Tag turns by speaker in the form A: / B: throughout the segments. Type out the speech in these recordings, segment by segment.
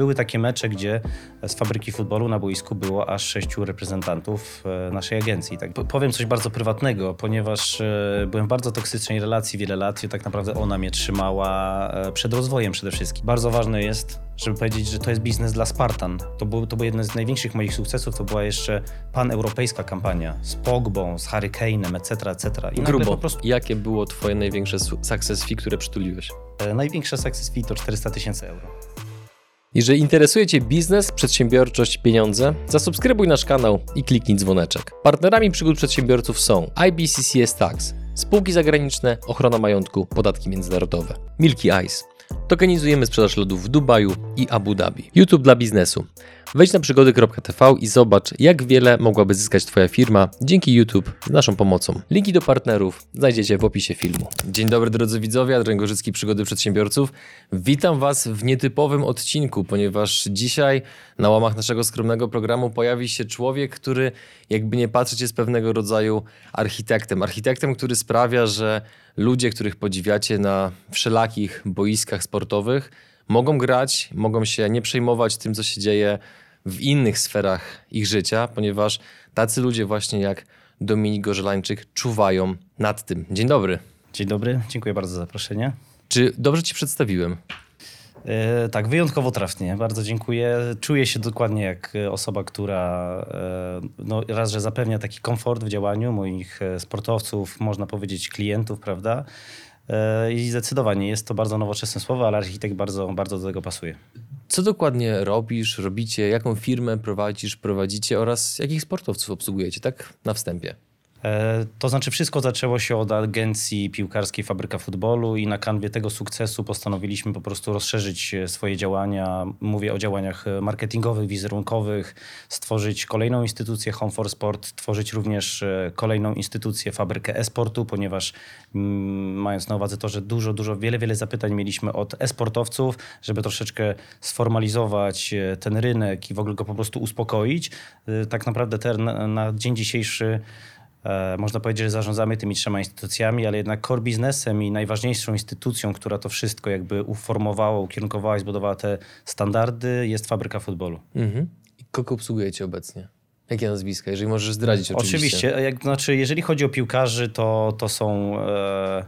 A: Były takie mecze, gdzie z fabryki futbolu na boisku było aż sześciu reprezentantów e, naszej agencji. Tak, powiem coś bardzo prywatnego, ponieważ e, byłem w bardzo toksycznej relacji wiele lat i tak naprawdę ona mnie trzymała e, przed rozwojem przede wszystkim. Bardzo ważne jest, żeby powiedzieć, że to jest biznes dla Spartan. To był, to był jeden z największych moich sukcesów, to była jeszcze paneuropejska kampania z Pogbą, z Hurricane'em, etc., etc. I
B: Grubo. Prostu... Jakie było twoje największe success fee, które przytuliłeś?
A: Największe success fee to 400 tysięcy euro.
B: Jeżeli interesuje Cię biznes, przedsiębiorczość, pieniądze, zasubskrybuj nasz kanał i kliknij dzwoneczek. Partnerami przygód przedsiębiorców są IBCCS Tax, spółki zagraniczne, ochrona majątku, podatki międzynarodowe, Milky Ice. Tokenizujemy sprzedaż lodów w Dubaju i Abu Dhabi. YouTube dla biznesu. Wejdź na przygody.tv i zobacz, jak wiele mogłaby zyskać Twoja firma dzięki YouTube z naszą pomocą. Linki do partnerów znajdziecie w opisie filmu. Dzień dobry drodzy widzowie, Adrian Gorzycki, Przygody Przedsiębiorców. Witam Was w nietypowym odcinku, ponieważ dzisiaj na łamach naszego skromnego programu pojawi się człowiek, który jakby nie patrzeć jest pewnego rodzaju architektem. Architektem, który sprawia, że ludzie, których podziwiacie na wszelakich boiskach sportowych, mogą grać, mogą się nie przejmować tym, co się dzieje w innych sferach ich życia, ponieważ tacy ludzie właśnie jak Dominik Gorzelańczyk czuwają nad tym. Dzień dobry.
A: Dzień dobry, dziękuję bardzo za zaproszenie.
B: Czy dobrze ci przedstawiłem?
A: E, tak, wyjątkowo trafnie. Bardzo dziękuję. Czuję się dokładnie jak osoba, która e, no, raz, że zapewnia taki komfort w działaniu moich e, sportowców, można powiedzieć klientów, prawda? E, I zdecydowanie jest to bardzo nowoczesne słowo, ale architekt bardzo, bardzo do tego pasuje.
B: Co dokładnie robisz, robicie, jaką firmę prowadzisz, prowadzicie oraz jakich sportowców obsługujecie, tak na wstępie?
A: E, to znaczy, wszystko zaczęło się od agencji piłkarskiej Fabryka Futbolu i na kanwie tego sukcesu postanowiliśmy po prostu rozszerzyć e, swoje działania. Mówię o działaniach e, marketingowych, wizerunkowych, stworzyć kolejną instytucję Home for Sport, tworzyć również kolejną instytucję Fabrykę e-sportu, ponieważ mm, mając na uwadze to, że dużo, dużo, wiele, wiele zapytań mieliśmy od e-sportowców, żeby troszeczkę sformalizować ten rynek i w ogóle go po prostu uspokoić. Tak naprawdę ten, na dzień dzisiejszy można powiedzieć, że zarządzamy tymi trzema instytucjami, ale jednak core biznesem i najważniejszą instytucją, która to wszystko jakby uformowała, ukierunkowała i zbudowała te standardy, jest fabryka futbolu. Mhm.
B: I kogo obsługujecie obecnie? Jakie nazwiska, jeżeli możesz zdradzić oczywiście.
A: Oczywiście, jak, znaczy jeżeli chodzi o piłkarzy, to, to są e,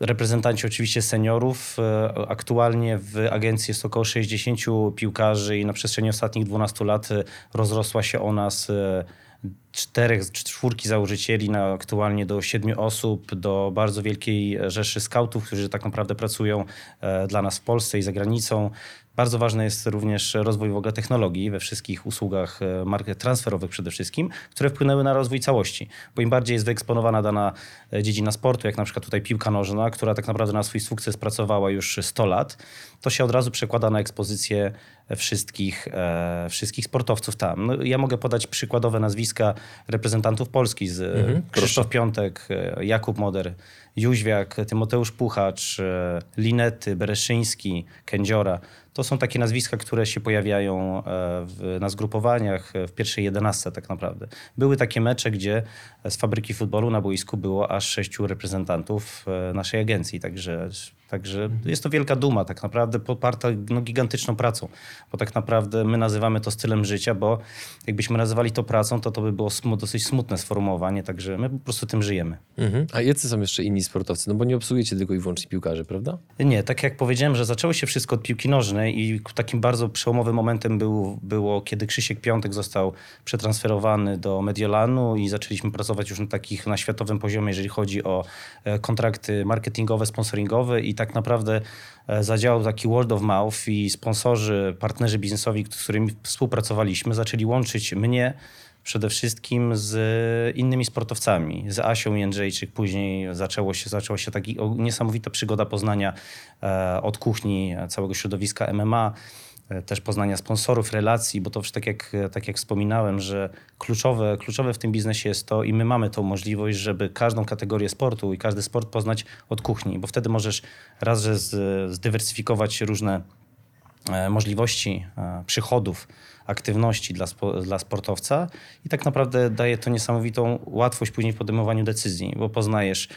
A: reprezentanci oczywiście seniorów. E, aktualnie w agencji jest około 60 piłkarzy i na przestrzeni ostatnich 12 lat rozrosła się ona z e, czterech, czwórki założycieli na aktualnie do siedmiu osób, do bardzo wielkiej rzeszy skautów, którzy tak naprawdę pracują e, dla nas w Polsce i za granicą. Bardzo ważny jest również rozwój w ogóle technologii we wszystkich usługach e, market transferowych przede wszystkim, które wpłynęły na rozwój całości. Bo im bardziej jest wyeksponowana dana e, dziedzina sportu, jak na przykład tutaj piłka nożna, która tak naprawdę na swój sukces pracowała już 100 lat, to się od razu przekłada na ekspozycję wszystkich, e, wszystkich sportowców tam. No, ja mogę podać przykładowe nazwiska reprezentantów Polski z mhm, Krzysztof Piątek, Jakub Moder, Jóźwiak, Tymoteusz Puchacz, Linety, Bereszyński, Kędziora to są takie nazwiska, które się pojawiają e, w, na zgrupowaniach e, w pierwszej jedenastce tak naprawdę. Były takie mecze, gdzie z fabryki futbolu na boisku było aż sześciu reprezentantów e, naszej agencji, także Także jest to wielka duma, tak naprawdę poparta no, gigantyczną pracą, bo tak naprawdę my nazywamy to stylem życia, bo jakbyśmy nazywali to pracą, to to by było smu dosyć smutne sformułowanie, także my po prostu tym żyjemy.
B: Mhm. A jacy są jeszcze inni sportowcy? No bo nie obsługujecie tylko i wyłącznie piłkarzy, prawda?
A: Nie, tak jak powiedziałem, że zaczęło się wszystko od piłki nożnej i takim bardzo przełomowym momentem był, było, kiedy Krzysiek Piątek został przetransferowany do Mediolanu i zaczęliśmy pracować już na takich, na światowym poziomie, jeżeli chodzi o e, kontrakty marketingowe, sponsoringowe i tak tak naprawdę e, zadziałał taki word of mouth i sponsorzy, partnerzy biznesowi, z którymi współpracowaliśmy, zaczęli łączyć mnie przede wszystkim z innymi sportowcami, z Asią Jędrzejczyk. Później zaczęło się, zaczęła się taka niesamowita przygoda poznania e, od kuchni całego środowiska MMA. E, też poznania sponsorów, relacji, bo to już tak jak, tak jak wspominałem, że kluczowe, kluczowe w tym biznesie jest to i my mamy tą możliwość, żeby każdą kategorię sportu i każdy sport poznać od kuchni, bo wtedy możesz raz, że zdywersyfikować różne e, możliwości e, przychodów, aktywności dla, dla sportowca i tak naprawdę daje to niesamowitą łatwość później w podejmowaniu decyzji, bo poznajesz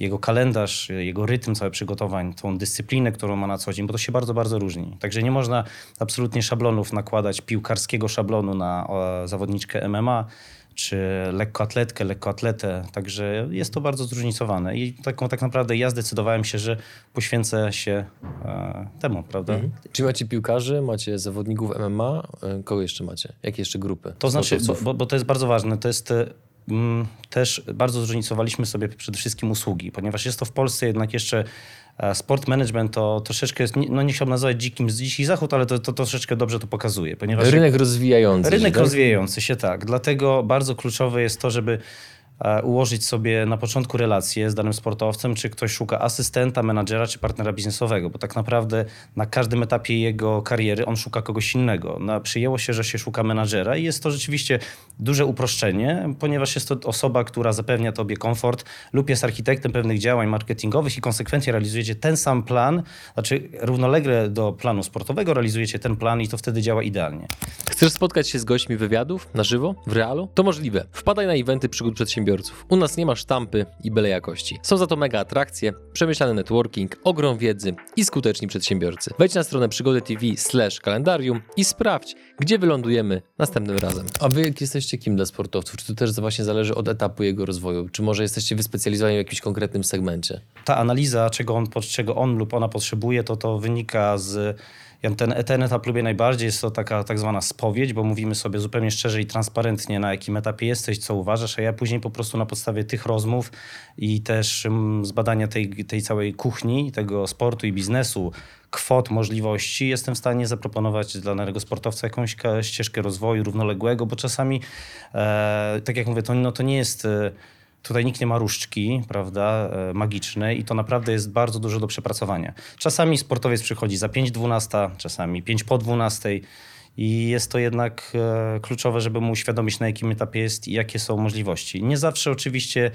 A: jego kalendarz, jego rytm cały przygotowań, tą dyscyplinę, którą ma na co dzień, bo to się bardzo, bardzo różni. Także nie można absolutnie szablonów nakładać, piłkarskiego szablonu na zawodniczkę MMA, czy lekkoatletkę, lekkoatletę. Także jest to bardzo zróżnicowane. I taką tak naprawdę ja zdecydowałem się, że poświęcę się e, temu, prawda? Mhm.
B: Czy macie piłkarzy, macie zawodników MMA? E, kogo jeszcze macie? Jakie jeszcze grupy?
A: To znaczy, bo, bo, to jest bardzo ważne, to jest e, też bardzo zróżnicowaliśmy sobie przede wszystkim usługi, ponieważ jest to w Polsce jednak jeszcze sport management to troszeczkę jest, no nie chciałbym nazwać dzikim z dziki zachód, ale to, to troszeczkę dobrze to pokazuje.
B: Ponieważ rynek rozwijający
A: rynek się. Rynek tak? rozwijający się, tak. Dlatego bardzo kluczowe jest to, żeby E, ułożyć sobie na początku relację z danym sportowcem, czy ktoś szuka asystenta, menadżera, czy partnera biznesowego, bo tak naprawdę na każdym etapie jego kariery on szuka kogoś innego. No, przyjęło się, że się szuka menadżera i jest to rzeczywiście duże uproszczenie, ponieważ jest to osoba, która zapewnia tobie komfort lub jest architektem pewnych działań marketingowych i konsekwentnie realizujecie ten sam plan, znaczy równolegle do planu sportowego realizujecie ten plan i to wtedy działa idealnie.
B: Chcesz spotkać się z gośćmi wywiadów na żywo, w realu? To możliwe. Wpadaj na eventy przygód przedsiębiorstw przedsiębiorców. U nas nie ma sztampy i byle jakości. Są za to mega atrakcje, przemyślany networking, ogrom wiedzy i skuteczni przedsiębiorcy. Wejdź na stronę przygody TV slash kalendarium i sprawdź, gdzie wylądujemy następnym razem. A wy jesteście kim dla sportowców? Czy to też właśnie zależy od etapu jego rozwoju? Czy może jesteście wyspecjalizowani w jakimś konkretnym segmencie?
A: Ta analiza, czego on, czego on lub ona potrzebuje, to to wynika z ja ten, ten etap lubię najbardziej, jest to taka tak zwana spowiedź, bo mówimy sobie zupełnie szczerze i transparentnie, na jakim etapie jesteś, co uważasz, a ja później po prostu na podstawie tych rozmów i też mm, zbadania tej, tej całej kuchni, tego sportu i biznesu, kwot, możliwości, jestem w stanie zaproponować dla danego sportowca jakąś ścieżkę rozwoju równoległego, bo czasami, e, tak jak mówię, to, no, to nie jest... E, Tutaj nikt nie ma różdżki, prawda, e, magicznej i to naprawdę jest bardzo dużo do przepracowania. Czasami sportowiec przychodzi za 5.12, czasami 5 po 12 i jest to jednak e, kluczowe, żeby mu uświadomić na jakim etapie jest i jakie są możliwości. Nie zawsze oczywiście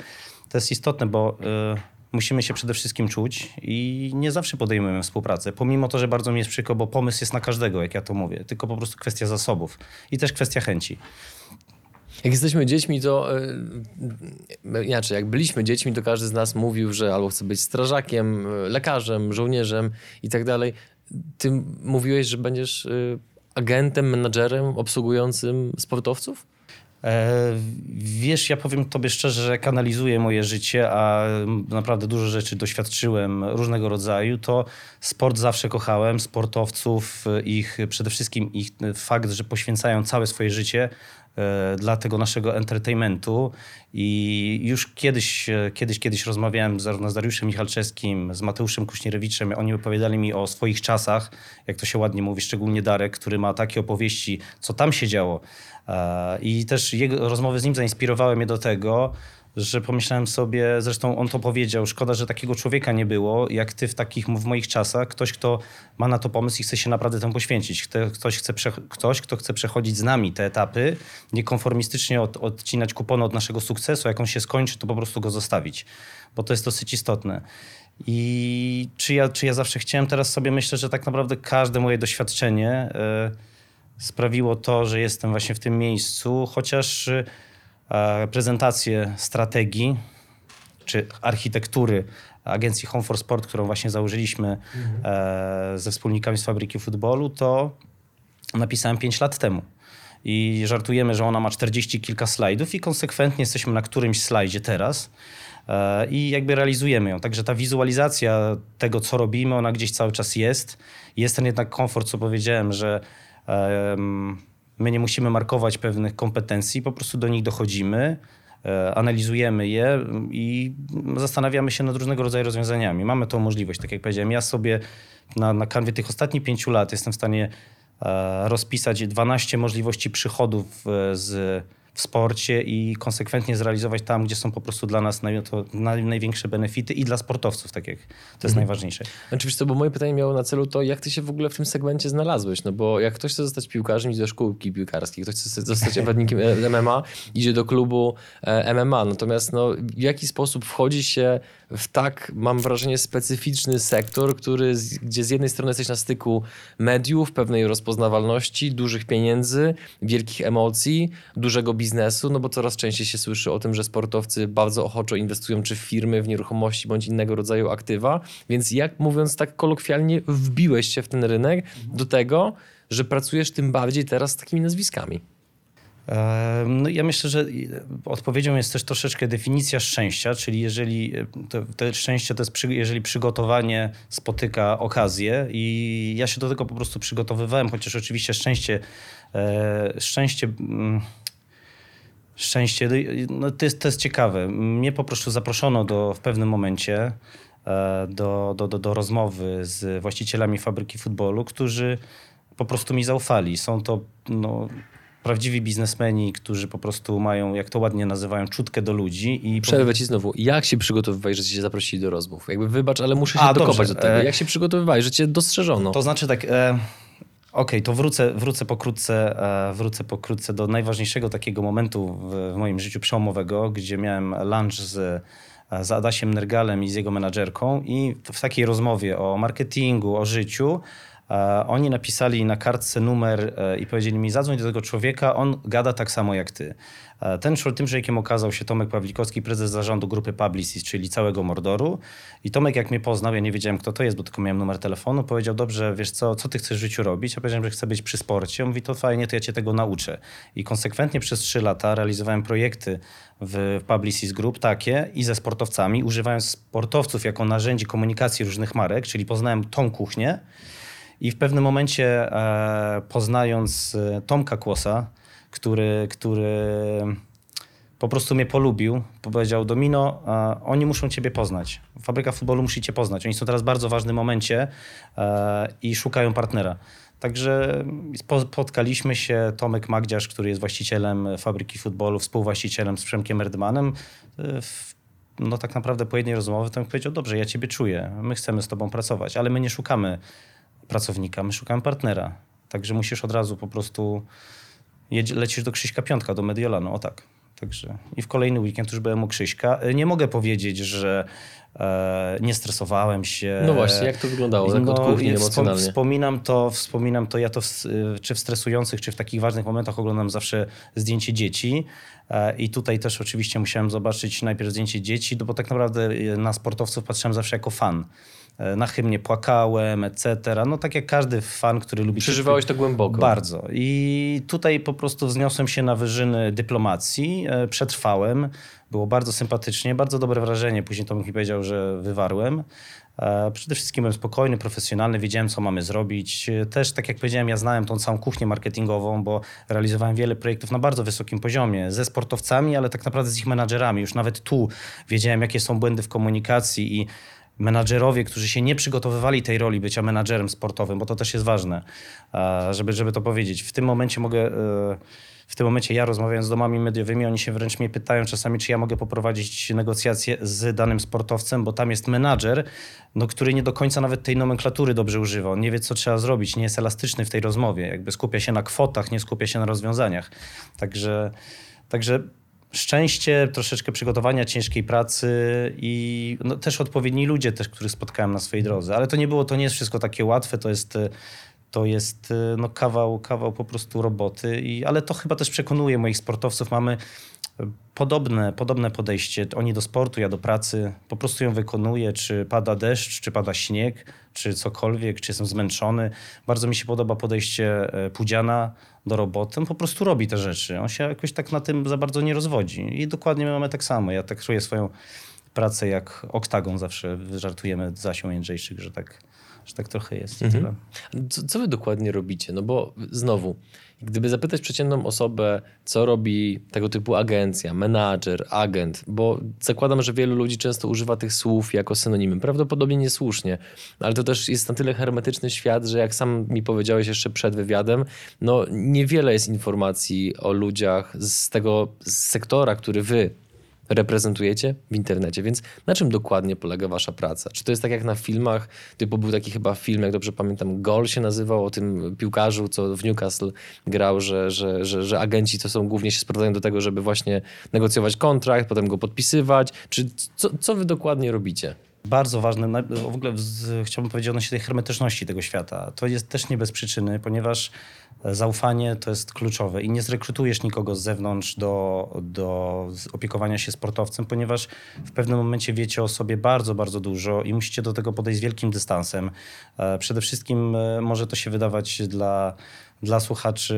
A: to jest istotne, bo e, musimy się przede wszystkim czuć i nie zawsze podejmujemy współpracę. Pomimo to, że bardzo mi jest przykro, bo pomysł jest na każdego, jak ja to mówię, tylko po prostu kwestia zasobów i też kwestia chęci.
B: Jak jesteśmy dziećmi, to yy, inaczej, jak byliśmy dziećmi, to każdy z nas mówił, że albo chce być strażakiem, e, lekarzem, żołnierzem i tak dalej. Ty mówiłeś, że będziesz yy, agentem, menadżerem obsługującym sportowców?
A: Wiesz, ja powiem tobie szczerze, że jak analizuję moje życie, a naprawdę dużo rzeczy doświadczyłem różnego rodzaju, to sport zawsze kochałem, sportowców, ich przede wszystkim ich fakt, że poświęcają całe swoje życie dla tego naszego entertainmentu. I już kiedyś, e, kiedyś, kiedyś rozmawiałem zarówno z Dariuszem Michalczewskim, z Mateuszem Kuśnierewiczem. Oni opowiadali mi o swoich czasach, jak to się ładnie mówi, szczególnie Darek, który ma takie opowieści, co tam się działo. E, I też jego rozmowy z nim zainspirowały mnie do tego, że pomyślałem sobie, zresztą on to powiedział, szkoda, że takiego człowieka nie było, jak ty w takich, w moich czasach, ktoś, kto ma na to pomysł i chce się naprawdę temu poświęcić. Ktoś, chce ktoś kto chce przechodzić z nami te etapy, niekonformistycznie od, odcinać kupony od naszego sukcesu, jak on się skończy, to po prostu go zostawić, bo to jest dosyć istotne. I czy ja, czy ja zawsze chciałem, teraz sobie myślę, że tak naprawdę każde moje doświadczenie y, sprawiło to, że jestem właśnie w tym miejscu, chociaż... E, prezentację strategii czy architektury agencji Home for Sport, którą właśnie założyliśmy mhm. ze wspólnikami z fabryki futbolu, to napisałem 5 lat temu. I żartujemy, że ona ma 40 kilka slajdów i konsekwentnie jesteśmy na którymś slajdzie teraz e, i jakby realizujemy ją. Także ta wizualizacja tego, co robimy, ona gdzieś cały czas jest. Jest ten jednak komfort, co powiedziałem, że My nie musimy markować pewnych kompetencji, po prostu do nich dochodzimy, e, analizujemy je i zastanawiamy się nad różnego rodzaju rozwiązaniami. Mamy tą możliwość, tak jak powiedziałem. Ja sobie na, na kanwie tych ostatnich pięciu lat jestem w stanie e, rozpisać 12 możliwości przychodów e, z w sporcie i konsekwentnie zrealizować tam, gdzie są po prostu dla nas naj, naj, największe benefity i dla sportowców, tak jak to jest mhm. najważniejsze.
B: Oczywiście, bo moje pytanie miało na celu to, jak ty się w ogóle w tym segmencie znalazłeś, no bo jak ktoś chce zostać piłkarzem, idzie do szkółki piłkarskiej, ktoś chce zostać zawodnikiem MMA, idzie do klubu e, MMA, natomiast no, w jaki sposób wchodzi się w tak, mam wrażenie, specyficzny sektor, który, gdzie z jednej strony jesteś na styku mediów, pewnej rozpoznawalności, dużych pieniędzy, wielkich emocji, dużego biznesu, no bo coraz częściej się słyszy o tym, że sportowcy bardzo ochoczo inwestują czy w firmy, w nieruchomości bądź innego rodzaju aktywa, więc jak mówiąc tak kolokwialnie, wbiłeś się w ten rynek do tego, że pracujesz tym bardziej teraz z takimi nazwiskami.
A: No ja myślę, że odpowiedzią jest też troszeczkę definicja szczęścia, czyli jeżeli to, to szczęście to jest, przy, jeżeli przygotowanie spotyka okazję i ja się do tego po prostu przygotowywałem, chociaż oczywiście szczęście, e, szczęście mm, szczęście, no to, jest, to jest ciekawe. Mnie po prostu zaproszono do, w pewnym momencie e, do, do, do, do rozmowy z właścicielami fabryki futbolu, którzy po prostu mi zaufali. Są to no, prawdziwi biznesmeni, którzy po prostu mają, jak to ładnie nazywają, czutkę do ludzi. I
B: Przerwę ci znowu. Jak się przygotowywałeś, że cię zaprosili do rozmów? Jakby wybacz, ale muszę się A, dokopać dobrze. do tego. E, jak się przygotowywałeś, że cię dostrzeżono?
A: To znaczy tak... E... Okej, okay, to wrócę, wrócę, pokrótce, e, wrócę pokrótce do najważniejszego takiego momentu w, moim życiu przełomowego, gdzie miałem lunch z, z Adasiem Nergalem i z jego menadżerką i w takiej rozmowie o marketingu, o życiu oni napisali na kartce numer e, i powiedzieli mi, zadzwoń do tego człowieka, on gada tak samo jak ty. Ten, tym człowiekiem okazał się Tomek Pawlikowski, prezes zarządu grupy Publicis, czyli całego Mordoru. I Tomek jak mnie poznał, ja nie wiedziałem kto to jest, bo tylko miałem numer telefonu, powiedział, dobrze, wiesz co, co ty chcesz w życiu robić? Ja powiedziałem, że chcę być przy sporcie. On mówi, to fajnie, to ja cię tego nauczę. I konsekwentnie przez trzy lata realizowałem projekty w Publicis Group takie i ze sportowcami, używając sportowców jako narzędzi komunikacji różnych marek, czyli poznałem tą kuchnię, i w pewnym momencie e, poznając e, Tomka Kłosa, który, który po prostu mnie polubił, powiedział Domino, e, oni muszą ciebie poznać. Fabryka futbolu musi cię poznać. Oni są teraz w bardzo ważnym momencie i szukają partnera. Także spotkaliśmy się, Tomek Magdziarz, który jest właścicielem fabryki futbolu, współwłaścicielem z Przemkiem Erdmanem. No tak naprawdę po jednej rozmowie Tomek powiedział, dobrze, ja ciebie czuję, my chcemy z tobą pracować, ale my nie szukamy pracownika, my szukamy partnera. Także musisz od razu po prostu jedź, lecisz do Krzyśka Piątka, do Mediolanu, o tak. Także i w kolejny weekend już byłem u Krzyśka. Nie mogę powiedzieć, że e, nie stresowałem się.
B: No właśnie, jak to wyglądało tak no, od kuchni emocjonalnie?
A: Wspominam to, wspominam to, ja to w, czy w stresujących, czy w takich ważnych momentach oglądam zawsze zdjęcie dzieci. E, I tutaj też oczywiście musiałem zobaczyć najpierw zdjęcie dzieci, no bo tak naprawdę na sportowców patrzyłem zawsze jako fan. E, na hymnie płakałem, etc. No tak jak każdy fan, który lubi...
B: Przeżywałeś to głęboko.
A: Bardzo. I tutaj po prostu wzniosłem się na wyżyny dyplomacji, e, przetrwałem. Było bardzo sympatycznie, bardzo dobre wrażenie. Później to mi powiedział, że wywarłem. E, przede wszystkim byłem spokojny, profesjonalny, wiedziałem, co mamy zrobić. Też, tak jak powiedziałem, ja znałem tą całą kuchnię marketingową, bo realizowałem wiele projektów na bardzo wysokim poziomie, ze sportowcami, ale tak naprawdę z ich menadżerami. Już nawet tu wiedziałem, jakie są błędy w komunikacji i menadżerowie, którzy się nie przygotowywali tej roli bycia menadżerem sportowym, bo to też jest ważne, żeby, żeby to powiedzieć. W tym momencie mogę, e, w tym momencie ja rozmawiając z domami mediowymi, oni się wręcz mnie pytają czasami, czy ja mogę poprowadzić negocjacje z danym sportowcem, bo tam jest menadżer, no, który nie do końca nawet tej nomenklatury dobrze używa. On nie wie, co trzeba zrobić, nie jest elastyczny w tej rozmowie, jakby skupia się na kwotach, nie skupia się na rozwiązaniach. Także, także szczęście, troszeczkę przygotowania, ciężkiej pracy i no, też odpowiedni ludzie, też, których spotkałem na swojej drodze. Ale to nie było, to nie jest wszystko takie łatwe, to jest, to jest no, kawał, kawał po prostu roboty. I, ale to chyba też przekonuje moich sportowców. Mamy podobne, podobne podejście. Oni do sportu, ja do pracy. Po prostu ją wykonuję, czy pada deszcz, czy pada śnieg, czy cokolwiek, czy jestem zmęczony. Bardzo mi się podoba podejście e, Pudziana do roboty. On po prostu robi te rzeczy. On się jakoś tak na tym za bardzo nie rozwodzi. I dokładnie my mamy tak samo. Ja tak czuję swoją pracę jak oktagon. Zawsze żartujemy z Asią Jędrzejczyk, że tak, że tak trochę jest. Mhm.
B: Co, co wy dokładnie robicie? No bo znowu Gdyby zapytać przeciętną osobę, co robi tego typu agencja, menadżer, agent, bo zakładam, że wielu ludzi często używa tych słów jako synonimy, prawdopodobnie niesłusznie, ale to też jest na tyle hermetyczny świat, że jak sam mi powiedziałeś jeszcze przed wywiadem, no niewiele jest informacji o ludziach z tego sektora, który wy reprezentujecie w internecie. Więc na czym dokładnie polega wasza praca? Czy to jest tak jak na filmach, typu był taki chyba film, jak dobrze pamiętam, Gol się nazywał, o tym piłkarzu, co w Newcastle grał, że, że, że, że agenci to są głównie się sprowadzają do tego, żeby właśnie negocjować kontrakt, potem go podpisywać. Czy co, co wy dokładnie robicie?
A: Bardzo ważne, na- w ogóle z, chciałbym powiedzieć odnośnie tej hermetyczności tego świata. To jest też nie bez przyczyny, ponieważ e, zaufanie to jest kluczowe i nie zrekrutujesz nikogo z zewnątrz do, do opiekowania się sportowcem, ponieważ w pewnym momencie wiecie o sobie bardzo, bardzo dużo i musicie do tego podejść z wielkim dystansem. E, Przede wszystkim e, może to się wydawać dla dla słuchaczy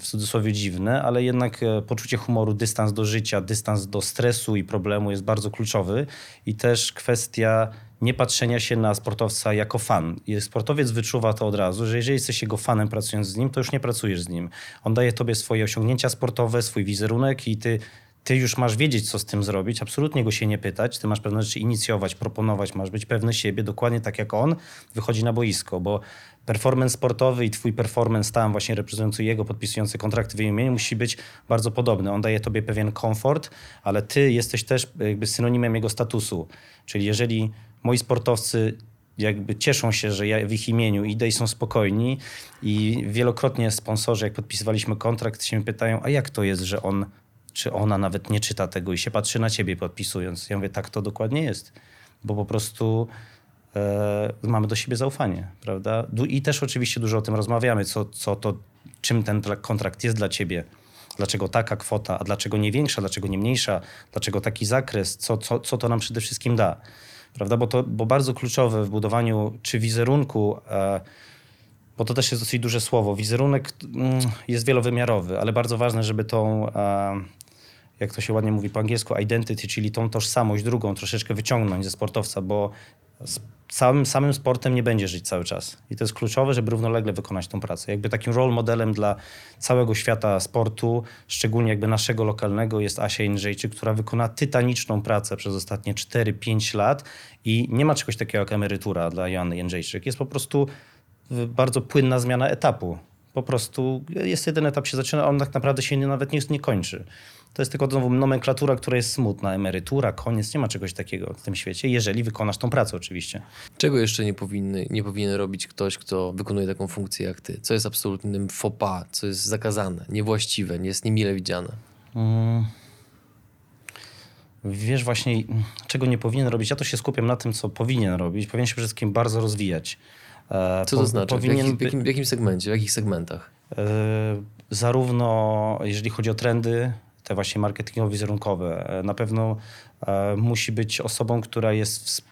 A: w cudzysłowie dziwne, ale jednak e, poczucie humoru, dystans do życia, dystans do stresu i problemu jest bardzo kluczowy i też kwestia nie patrzenia się na sportowca jako fan. I sportowiec wyczuwa to od razu, że jeżeli jesteś jego fanem pracując z nim, to już nie pracujesz z nim. On daje tobie swoje osiągnięcia sportowe, swój wizerunek i ty ty już masz wiedzieć, co z tym zrobić, absolutnie go się nie pytać. Ty masz pewne rzeczy inicjować, proponować, masz być pewny siebie, dokładnie tak jak on wychodzi na boisko, bo performance sportowy i twój performance tam właśnie reprezentujący jego, podpisujący kontrakty w imieniu musi być bardzo podobny. On daje tobie pewien komfort, ale ty jesteś też jakby synonimem jego statusu. Czyli jeżeli moi sportowcy jakby cieszą się, że ja w ich imieniu idę i są spokojni i wielokrotnie sponsorzy, jak podpisywaliśmy kontrakt, się pytają, a jak to jest, że on czy ona nawet nie czyta tego i się patrzy na ciebie podpisując. Ja mówię, tak to dokładnie jest, bo po prostu mamy do siebie zaufanie, prawda? I też oczywiście dużo o tym rozmawiamy, co, co to, czym ten tra- kontrakt jest dla ciebie. Dlaczego taka kwota, a dlaczego nie większa, dlaczego nie mniejsza, dlaczego taki zakres, co, co, co to nam przede wszystkim da. Prawda? Bo to bo bardzo kluczowe w budowaniu czy wizerunku, e, bo to też jest dosyć duże słowo. Wizerunek mm, jest wielowymiarowy, ale bardzo ważne, żeby tą, e, jak to się ładnie mówi po angielsku, identity, czyli tą tożsamość drugą troszeczkę wyciągnąć ze sportowca, bo z całym samym sportem nie będzie żyć cały czas. I to jest kluczowe, żeby równolegle wykonać tą pracę. Jakby takim role modelem dla całego świata sportu, szczególnie jakby naszego lokalnego, jest Asia Jędrzejczyk, która wykona tytaniczną pracę przez ostatnie 4-5 lat i nie ma czegoś takiego jak emerytura dla Joanny Jędrzejczyk. Jest po prostu y, bardzo płynna zmiana etapu. Po prostu jest jeden etap się zaczyna, a on tak naprawdę się nawet nie, nie kończy. To jest tylko znowu nomenklatura, która jest smutna. Emerytura, koniec, nie ma czegoś takiego w tym świecie, jeżeli wykonasz tą pracę oczywiście.
B: Czego jeszcze nie, powinny, nie powinien robić ktoś, kto wykonuje taką funkcję jak ty? Co jest absolutnym faux pas, co jest zakazane, niewłaściwe, nie jest niemile widziane?
A: Wiesz właśnie, czego nie powinien robić. Ja to się skupiam na tym, co powinien robić. Powinien się przede wszystkim bardzo rozwijać. E,
B: Co
A: po-
B: to znaczy? W,
A: Powinien
B: jakim, w, jakim, w jakim segmencie, w jakich segmentach?
A: E, zarówno jeżeli chodzi o trendy, te właśnie marketingowo-wizerunkowe, e, na pewno e, musi być osobą, która jest ws-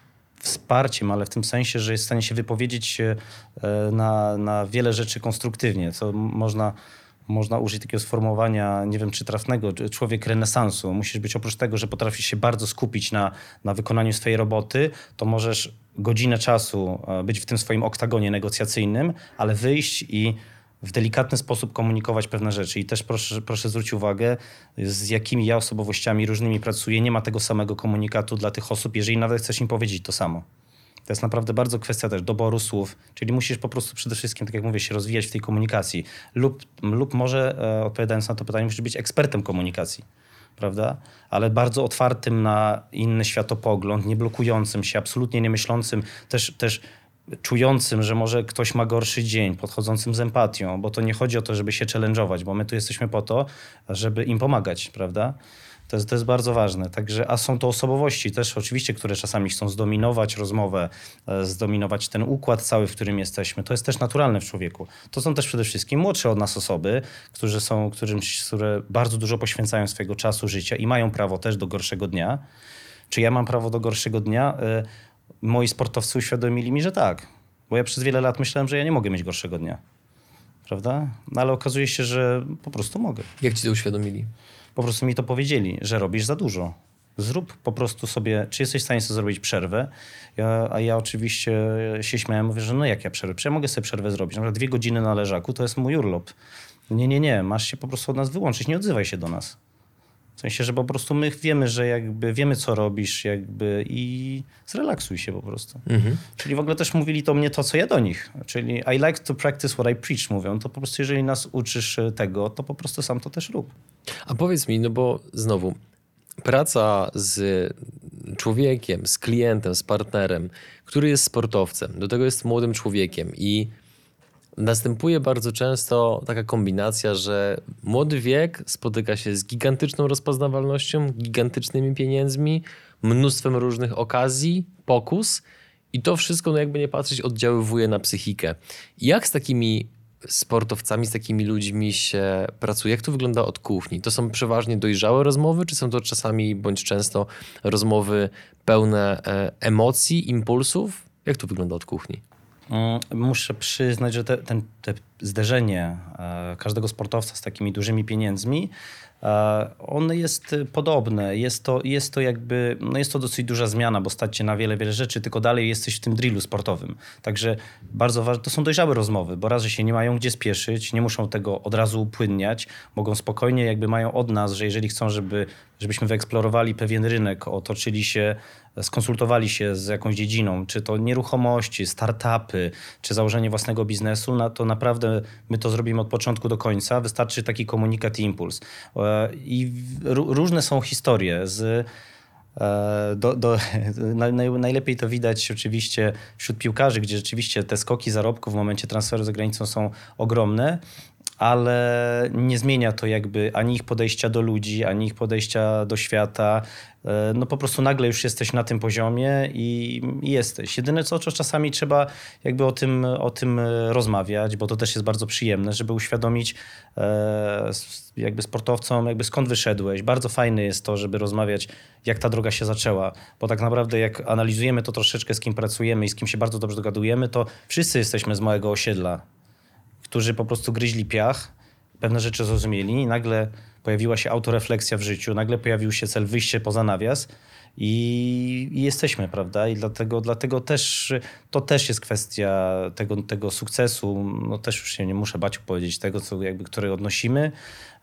A: wsparciem, ale w tym sensie, że jest w stanie się wypowiedzieć e, na, na wiele rzeczy konstruktywnie, co można, można użyć takiego sformułowania, nie wiem czy trafnego, człowiek renesansu. Musisz być oprócz tego, że potrafisz się bardzo skupić na, na wykonaniu swojej roboty, to możesz godzinę czasu być w tym swoim oktagonie negocjacyjnym, ale wyjść i w delikatny sposób komunikować pewne rzeczy. I też proszę, proszę zwrócić uwagę, z jakimi ja osobowościami różnymi pracuję. Nie ma tego samego komunikatu dla tych osób, jeżeli nawet chcesz im powiedzieć to samo. To jest naprawdę bardzo kwestia też doboru słów, czyli musisz po prostu przede wszystkim, tak jak mówię, się rozwijać w tej komunikacji. Lub, lub może, e, odpowiadając na to pytanie, musisz być ekspertem komunikacji, prawda? Ale bardzo otwartym na inny światopogląd, nie blokującym się, absolutnie nie myślącym, też, też czującym, że może ktoś ma gorszy dzień, podchodzącym z empatią, bo to nie chodzi o to, żeby się challenge'ować, bo my tu jesteśmy po to, żeby im pomagać, prawda? To jest, to jest bardzo ważne. Także, a są to osobowości też oczywiście, które czasami chcą zdominować rozmowę, e, zdominować ten układ cały, w którym jesteśmy. To jest też naturalne w człowieku. To są też przede wszystkim młodsze od nas osoby, którzy są, którym, które bardzo dużo poświęcają swojego czasu, życia i mają prawo też do gorszego dnia. Czy ja mam prawo do gorszego dnia? Moi sportowcy uświadomili mi, że tak. Bo ja przez wiele lat myślałem, że ja nie mogę mieć gorszego dnia. Prawda? No ale okazuje się, że po prostu mogę.
B: Jak ci to uświadomili?
A: Po prostu mi to powiedzieli, że robisz za dużo. Zrób po prostu sobie, czy jesteś w stanie sobie zrobić przerwę? Ja, a ja oczywiście się śmiałem, mówię, że no jak ja przerwę? Czy ja mogę sobie przerwę zrobić? Na przykład dwie godziny na leżaku to jest mój urlop. Nie, nie, nie, masz się po prostu od nas wyłączyć, nie odzywaj się do nas. W sensie, że po prostu my wiemy, że jakby wiemy, co robisz jakby i zrelaksuj się po prostu. Czyli w ogóle też mówili to mnie to, co ja do nich. Czyli I like to practice what I preach, mówią. To po prostu jeżeli nas uczysz tego, to po prostu sam to też rób.
B: A powiedz mi, no bo znowu, praca z człowiekiem, z klientem, z partnerem, który jest sportowcem, do tego jest młodym człowiekiem i następuje bardzo często taka kombinacja, że młody wiek spotyka się z gigantyczną rozpoznawalnością, gigantycznymi pieniędzmi, mnóstwem różnych okazji, pokus i to wszystko, no jakby nie patrzeć, oddziaływuje na psychikę. Jak z takimi sportowcami, z takimi ludźmi się pracuje? Jak to wygląda od kuchni? To są przeważnie dojrzałe rozmowy, czy są to czasami bądź często rozmowy pełne e, emocji, impulsów? Jak to wygląda od kuchni?
A: Mm, muszę przyznać, że te, ten, te zderzenie e, każdego sportowca z takimi dużymi pieniędzmi E, one jest podobne. Jest to, jest to jakby, no jest to dosyć duża zmiana, bo stać się na wiele, wiele rzeczy, tylko dalej jesteś w tym drillu sportowym. Także bardzo ważne, to są dojrzałe rozmowy, bo raz, że się nie mają gdzie spieszyć, nie muszą tego od razu upłynniać, mogą spokojnie jakby mają od nas, że jeżeli chcą, żeby, żebyśmy wyeksplorowali pewien rynek, otoczyli się skonsultowali się z jakąś dziedziną, czy to nieruchomości, startupy, czy założenie własnego biznesu, na to naprawdę my to zrobimy od początku do końca. Wystarczy taki komunikat i impuls. E, I różne są historie z e, do, do, najlepiej to widać oczywiście wśród piłkarzy, gdzie rzeczywiście te skoki zarobków w momencie transferu za granicą są ogromne, ale nie zmienia to jakby ani ich podejścia do ludzi, ani ich podejścia do świata. E, no po prostu nagle już jesteś na tym poziomie i, jesteś. Jedyne co, czasami trzeba jakby o tym, o tym rozmawiać, bo to też jest bardzo przyjemne, żeby uświadomić e, jakby sportowcom, jakby skąd wyszedłeś. Bardzo fajne jest to, żeby rozmawiać, jak ta droga się zaczęła, bo tak naprawdę jak analizujemy to troszeczkę, z kim pracujemy i z kim się bardzo dobrze dogadujemy, to wszyscy jesteśmy z małego osiedla którzy po prostu gryźli piach, pewne rzeczy zrozumieli i nagle pojawiła się autorefleksja w życiu, nagle pojawił się cel wyjście poza nawias i, i, jesteśmy, prawda? I dlatego, dlatego też to też jest kwestia tego, tego sukcesu. No też już się nie muszę bać powiedzieć tego, co jakby, które odnosimy,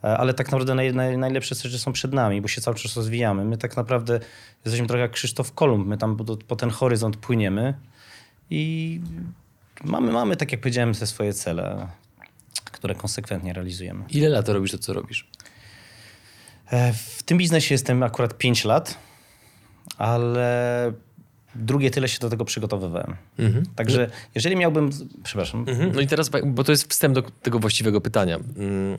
A: ale tak naprawdę naj, naj, najlepsze rzeczy są przed nami, bo się cały czas rozwijamy. My tak naprawdę jesteśmy trochę jak Krzysztof Kolumb, my tam po, po ten horyzont płyniemy i mamy, mamy, tak jak powiedziałem, te swoje cele które konsekwentnie realizujemy.
B: Ile lat robisz to, co robisz?
A: E, w tym biznesie jestem akurat 5 lat, ale drugie tyle się do tego przygotowywałem. Mhm. Także jeżeli miałbym. Przepraszam.
B: Mhm. No i teraz, bo to jest wstęp do tego właściwego pytania. Mm,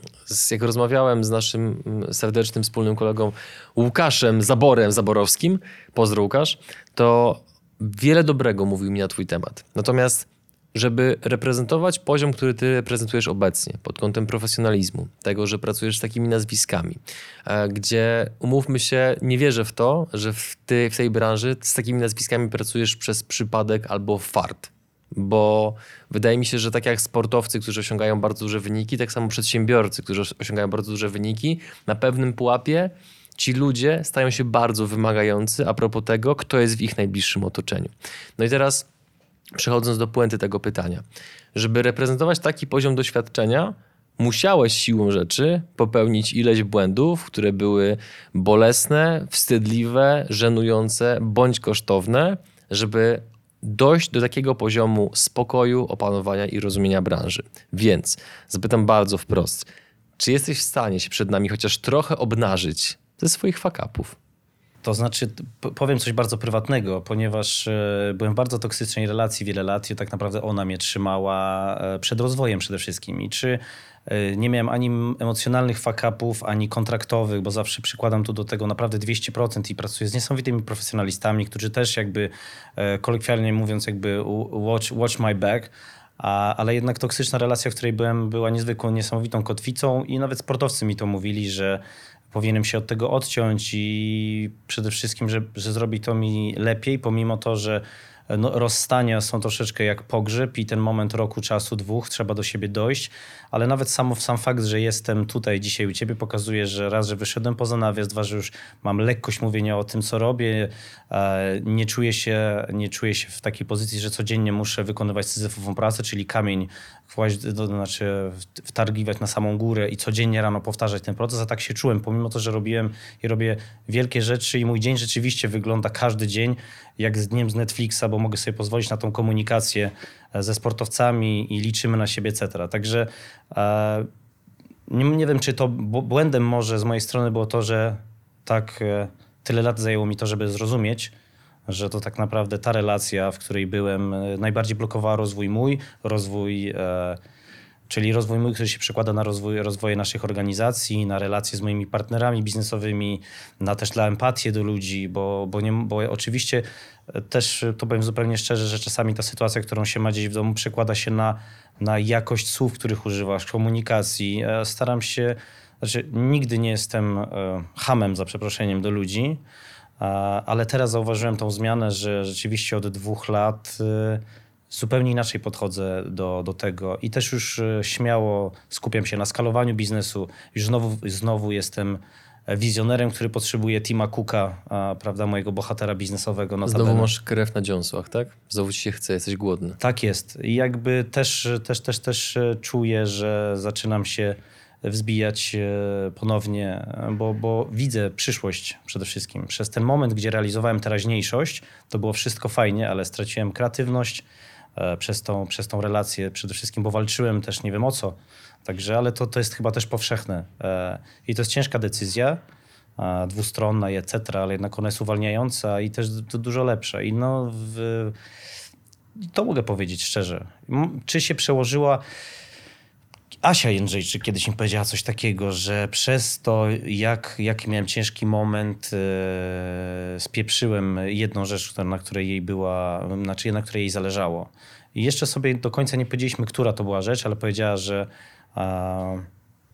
B: jak rozmawiałem z naszym mm, serdecznym wspólnym kolegą Łukaszem Zaborem Zaborowskim, pozdro Łukasz, to wiele dobrego mówił mi na Twój temat. Natomiast żeby reprezentować poziom, który ty reprezentujesz obecnie pod kątem profesjonalizmu, tego, że pracujesz z takimi nazwiskami, e, gdzie umówmy się, nie wierzę w to, że w, ty, w tej branży z takimi nazwiskami pracujesz przez przypadek albo fart. Bo wydaje mi się, że tak jak sportowcy, którzy osiągają bardzo duże wyniki, tak samo przedsiębiorcy, którzy osiągają bardzo duże wyniki, na pewnym pułapie ci ludzie stają się bardzo wymagający a propos tego, kto jest w ich najbliższym otoczeniu. No i teraz przechodząc do puenty tego pytania. Żeby reprezentować taki poziom doświadczenia, musiałeś siłą rzeczy popełnić ileś błędów, które były bolesne, wstydliwe, żenujące bądź kosztowne, żeby dojść do takiego poziomu spokoju, opanowania i rozumienia branży. Więc zapytam bardzo wprost, czy jesteś w stanie się przed nami chociaż trochę obnażyć ze swoich fakapów?
A: To znaczy, powiem coś bardzo prywatnego, ponieważ e, byłem w bardzo toksycznej relacji wiele lat i tak naprawdę ona mnie trzymała e, przed rozwojem przede wszystkim. I czy e, nie miałem ani emocjonalnych fakapów, ani kontraktowych, bo zawsze przykładam tu do tego naprawdę 200% i pracuję z niesamowitymi profesjonalistami, którzy też jakby kolokwialnie mówiąc jakby watch, watch my back, a, ale jednak toksyczna relacja, w której byłem, była niezwykłą, niesamowitą kotwicą i nawet sportowcy mi to mówili, że powinienem się od tego odciąć i przede wszystkim, że, że zrobi to mi lepiej, pomimo to, że no, rozstania są troszeczkę jak pogrzeb i ten moment roku, czasu, dwóch, trzeba do siebie dojść, ale nawet sam, sam fakt, że jestem tutaj dzisiaj u ciebie pokazuje, że raz, że wyszedłem poza nawias, dwa, że już mam lekkość mówienia o tym, co robię, e, nie czuję się, nie czuję się w takiej pozycji, że codziennie muszę wykonywać syzyfową pracę, czyli kamień kłaść, to znaczy wtargiwać na samą górę i codziennie rano powtarzać ten proces, a tak się czułem, pomimo to, że robiłem i robię wielkie rzeczy i mój dzień rzeczywiście wygląda każdy dzień jak z dniem z Netflixa, bo mogę sobie pozwolić na tą komunikację e, ze sportowcami i liczymy na siebie, etc. Także e, nie, nie wiem, czy to błędem może z mojej strony było to, że tak e, tyle lat zajęło mi to, żeby zrozumieć, że to tak naprawdę ta relacja, w której byłem, najbardziej blokowała rozwój mój, rozwój czyli rozwój mój, który się przekłada na rozwój, rozwoje naszych organizacji, na relacje z moimi partnerami biznesowymi, na też dla empatię do ludzi, bo, bo, nie, bo oczywiście też to powiem zupełnie szczerze, że czasami ta sytuacja, którą się ma gdzieś w domu, przekłada się na, na jakość słów, których używasz, komunikacji. Staram się, znaczy nigdy nie jestem e, hamem, za przeproszeniem, do ludzi, ale teraz zauważyłem tą zmianę, że rzeczywiście od dwóch lat e, zupełnie inaczej podchodzę do, do tego i też już śmiało skupiam się na skalowaniu biznesu. Już znowu, znowu jestem wizjonerem, który potrzebuje Tima Cooka, a, prawda, mojego bohatera biznesowego.
B: Notabene. Znowu masz krew na dziąsłach, tak? Znowu ci się chce, jesteś głodny.
A: Tak jest. I jakby też, też, też, też e, czuję, że zaczynam się wzbijać e, ponownie, bo, bo widzę przyszłość przede wszystkim. Przez ten moment, gdzie realizowałem teraźniejszość, to było wszystko fajnie, ale straciłem kreatywność e, przez tą, przez tą relację przede wszystkim, bo walczyłem też nie wiem o co Także, ale to, to jest chyba też powszechne. E, I to jest ciężka decyzja, dwustronna i etc., ale jednak ona jest uwalniająca i też dużo lepsza. I no, w, to mogę powiedzieć szczerze. Czy się przełożyła... Asia Jędrzejczyk kiedyś mi powiedziała coś takiego, że przez to, jak, jaki miałem ciężki moment, e, spieprzyłem jedną rzecz, na której jej była, znaczy na której jej zależało. I jeszcze sobie do końca nie powiedzieliśmy, która to była rzecz, ale powiedziała, że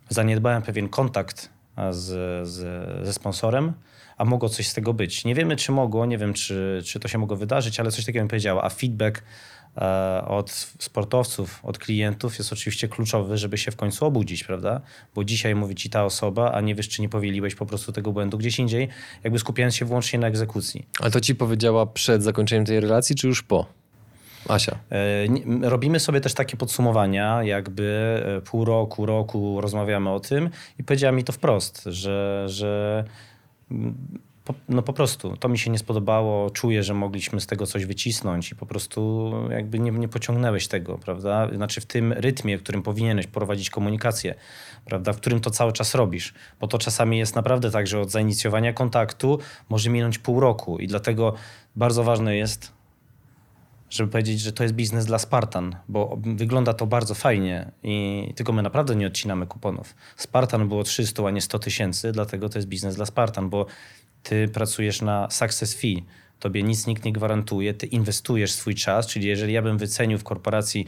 A: zaniedbałem pewien kontakt z, z, ze sponsorem, a mogło coś z tego być. Nie wiemy, czy mogło, nie wiem, czy, czy to się mogło wydarzyć, ale coś takiego mi powiedziała. A feedback od sportowców, od klientów jest oczywiście kluczowy, żeby się w końcu obudzić, prawda? Bo dzisiaj mówi ci ta osoba, a nie wiesz, czy nie powieliłeś po prostu tego błędu gdzieś indziej, jakby skupiając się wyłącznie na egzekucji.
B: Ale to ci powiedziała przed zakończeniem tej relacji, czy już po? Asia.
A: E, robimy sobie też takie podsumowania, jakby e, pół roku, roku rozmawiamy o tym i powiedziała mi to wprost, że, że po, no po prostu to mi się nie spodobało, czuję, że mogliśmy z tego coś wycisnąć i po prostu jakby nie, nie pociągnęłeś tego, prawda? Znaczy w tym rytmie, w którym powinieneś prowadzić komunikację, prawda? W którym to cały czas robisz, bo to czasami jest naprawdę tak, że od zainicjowania kontaktu może minąć pół roku i dlatego bardzo ważne jest, żeby powiedzieć, że to jest biznes dla Spartan, bo wygląda to bardzo fajnie i tylko my naprawdę nie odcinamy kuponów. Spartan było 300, a nie 100 tysięcy, dlatego to jest biznes dla Spartan, bo ty pracujesz na success fee, tobie nic nikt nie gwarantuje, ty inwestujesz swój czas, czyli jeżeli ja bym wycenił w korporacji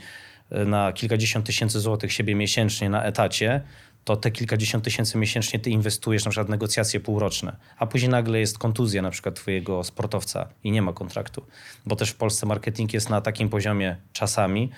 A: e, na kilkadziesiąt tysięcy złotych siebie miesięcznie na etacie, to te kilkadziesiąt tysięcy miesięcznie ty inwestujesz na przykład negocjacje półroczne, a później nagle jest kontuzja na przykład twojego sportowca i nie ma kontraktu. Bo też w Polsce marketing jest na takim poziomie czasami,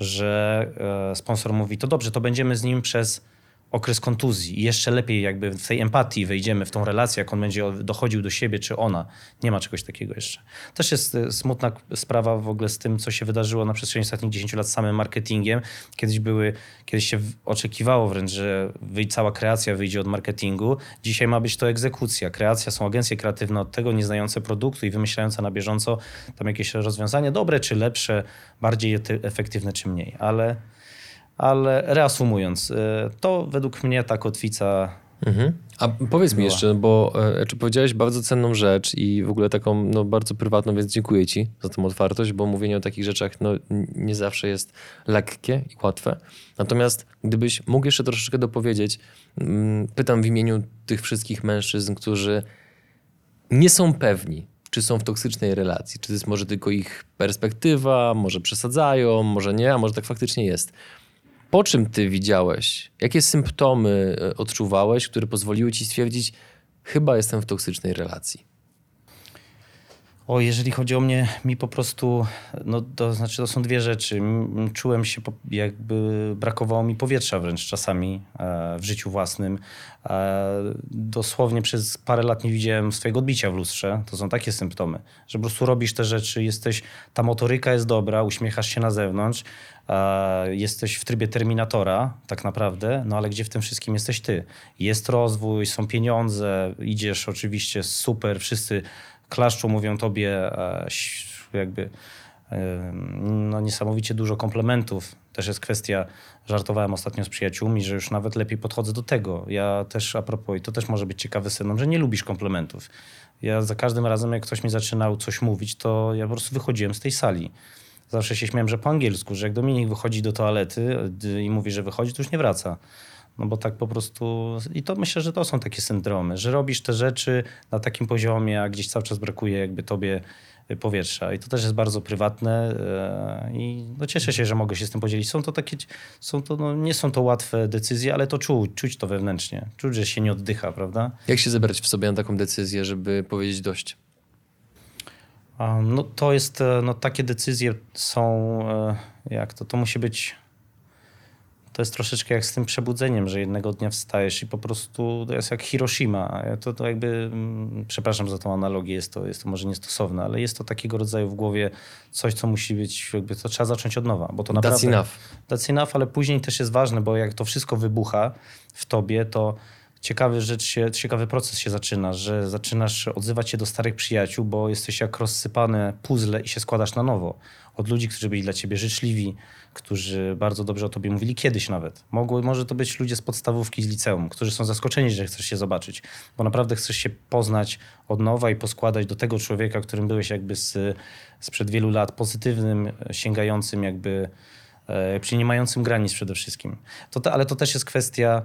A: że e, sponsor mówi, to dobrze, to będziemy z nim przez okres kontuzji i jeszcze lepiej jakby w tej empatii wejdziemy w tą relację, jak on będzie dochodził do siebie, czy ona. Nie ma czegoś takiego jeszcze. Też jest e, smutna sprawa w ogóle z tym, co się wydarzyło na przestrzeni ostatnich 10 lat z samym marketingiem. Kiedyś były, kiedyś się oczekiwało wręcz, że cała kreacja wyjdzie od marketingu. Dzisiaj ma być to egzekucja. Kreacja są agencje kreatywne od tego, nie znające produktu i wymyślające na bieżąco tam jakieś rozwiązanie, dobre czy lepsze, bardziej efektywne czy mniej, ale ale reasumując, y, to według mnie ta kotwica. Mhm.
B: A powiedz była. mi jeszcze, bo e, czy powiedziałeś bardzo cenną rzecz i w ogóle taką no, bardzo prywatną, więc dziękuję Ci za tą otwartość, bo mówienie o takich rzeczach no, nie zawsze jest lekkie i łatwe. Natomiast gdybyś mógł jeszcze troszeczkę dopowiedzieć, mm, pytam w imieniu tych wszystkich mężczyzn, którzy nie są pewni, czy są w toksycznej relacji, czy to jest może tylko ich perspektywa, może przesadzają, może nie, a może tak faktycznie jest. Po czym ty widziałeś? Jakie symptomy e, odczuwałeś, które pozwoliły ci stwierdzić, chyba jestem w toksycznej relacji?
A: O, jeżeli chodzi o mnie, mi po prostu, no to znaczy to są dwie rzeczy. Czułem się, jakby brakowało mi powietrza wręcz czasami e, w życiu własnym. E, dosłownie przez parę lat nie widziałem swojego odbicia w lustrze. To są takie symptomy, że po prostu robisz te rzeczy, jesteś, ta motoryka jest dobra, uśmiechasz się na zewnątrz, e, jesteś w trybie terminatora tak naprawdę, no ale gdzie w tym wszystkim jesteś ty? Jest rozwój, są pieniądze, idziesz oczywiście super, wszyscy klaszczą, mówią tobie e, jakby e, no, niesamowicie dużo komplementów. Też jest kwestia, żartowałem ostatnio z przyjaciółmi, że już nawet lepiej podchodzę do tego. Ja też a propos, i to też może być ciekawy syndrom, że nie lubisz komplementów. Ja za każdym razem, jak ktoś mi zaczynał coś mówić, to ja po prostu wychodziłem z tej sali. zawsze się śmiałem, że po angielsku, że jak Dominik wychodzi do toalety i mówi, że wychodzi, to już nie wraca. No bo tak po prostu. I to myślę, że to są takie syndromy, że robisz te rzeczy na takim poziomie, a gdzieś cały czas brakuje jakby tobie powietrza. I to też jest bardzo prywatne e, i no cieszę się, że mogę się z tym podzielić. Są to takie, są to, no nie są to łatwe decyzje, ale to czuć, czuć to wewnętrznie. Czuć, że się nie oddycha, prawda?
B: Jak się zebrać w sobie na taką decyzję, żeby powiedzieć dość?
A: No to jest, e, no takie decyzje są, e, jak to, to musi być to jest troszeczkę jak z tym przebudzeniem, że jednego dnia wstajesz i po prostu to jest jak Hiroshima. To, to jakby, mm, przepraszam za tą analogię, jest to, jest to może niestosowne, ale jest to takiego rodzaju w głowie coś, co musi być, jakby to trzeba zacząć od nowa. Bo to
B: naprawdę, that's enough.
A: That's enough, ale później też jest ważne, bo jak to wszystko wybucha w tobie, to ciekawy rzecz się, ciekawy proces się zaczyna, że zaczynasz odzywać się do starych przyjaciół, bo jesteś jak rozsypane puzzle i się składasz na nowo. Od ludzi, którzy byli dla ciebie życzliwi, którzy bardzo dobrze o tobie mówili kiedyś nawet. Mogły, może to być ludzie z podstawówki, z liceum, którzy są zaskoczeni, że chcesz się zobaczyć, bo naprawdę chcesz się poznać od nowa i poskładać do tego człowieka, którym byłeś jakby z, sprzed wielu lat, pozytywnym, sięgającym jakby, e, nie mającym granic przede wszystkim. To, ale to też jest kwestia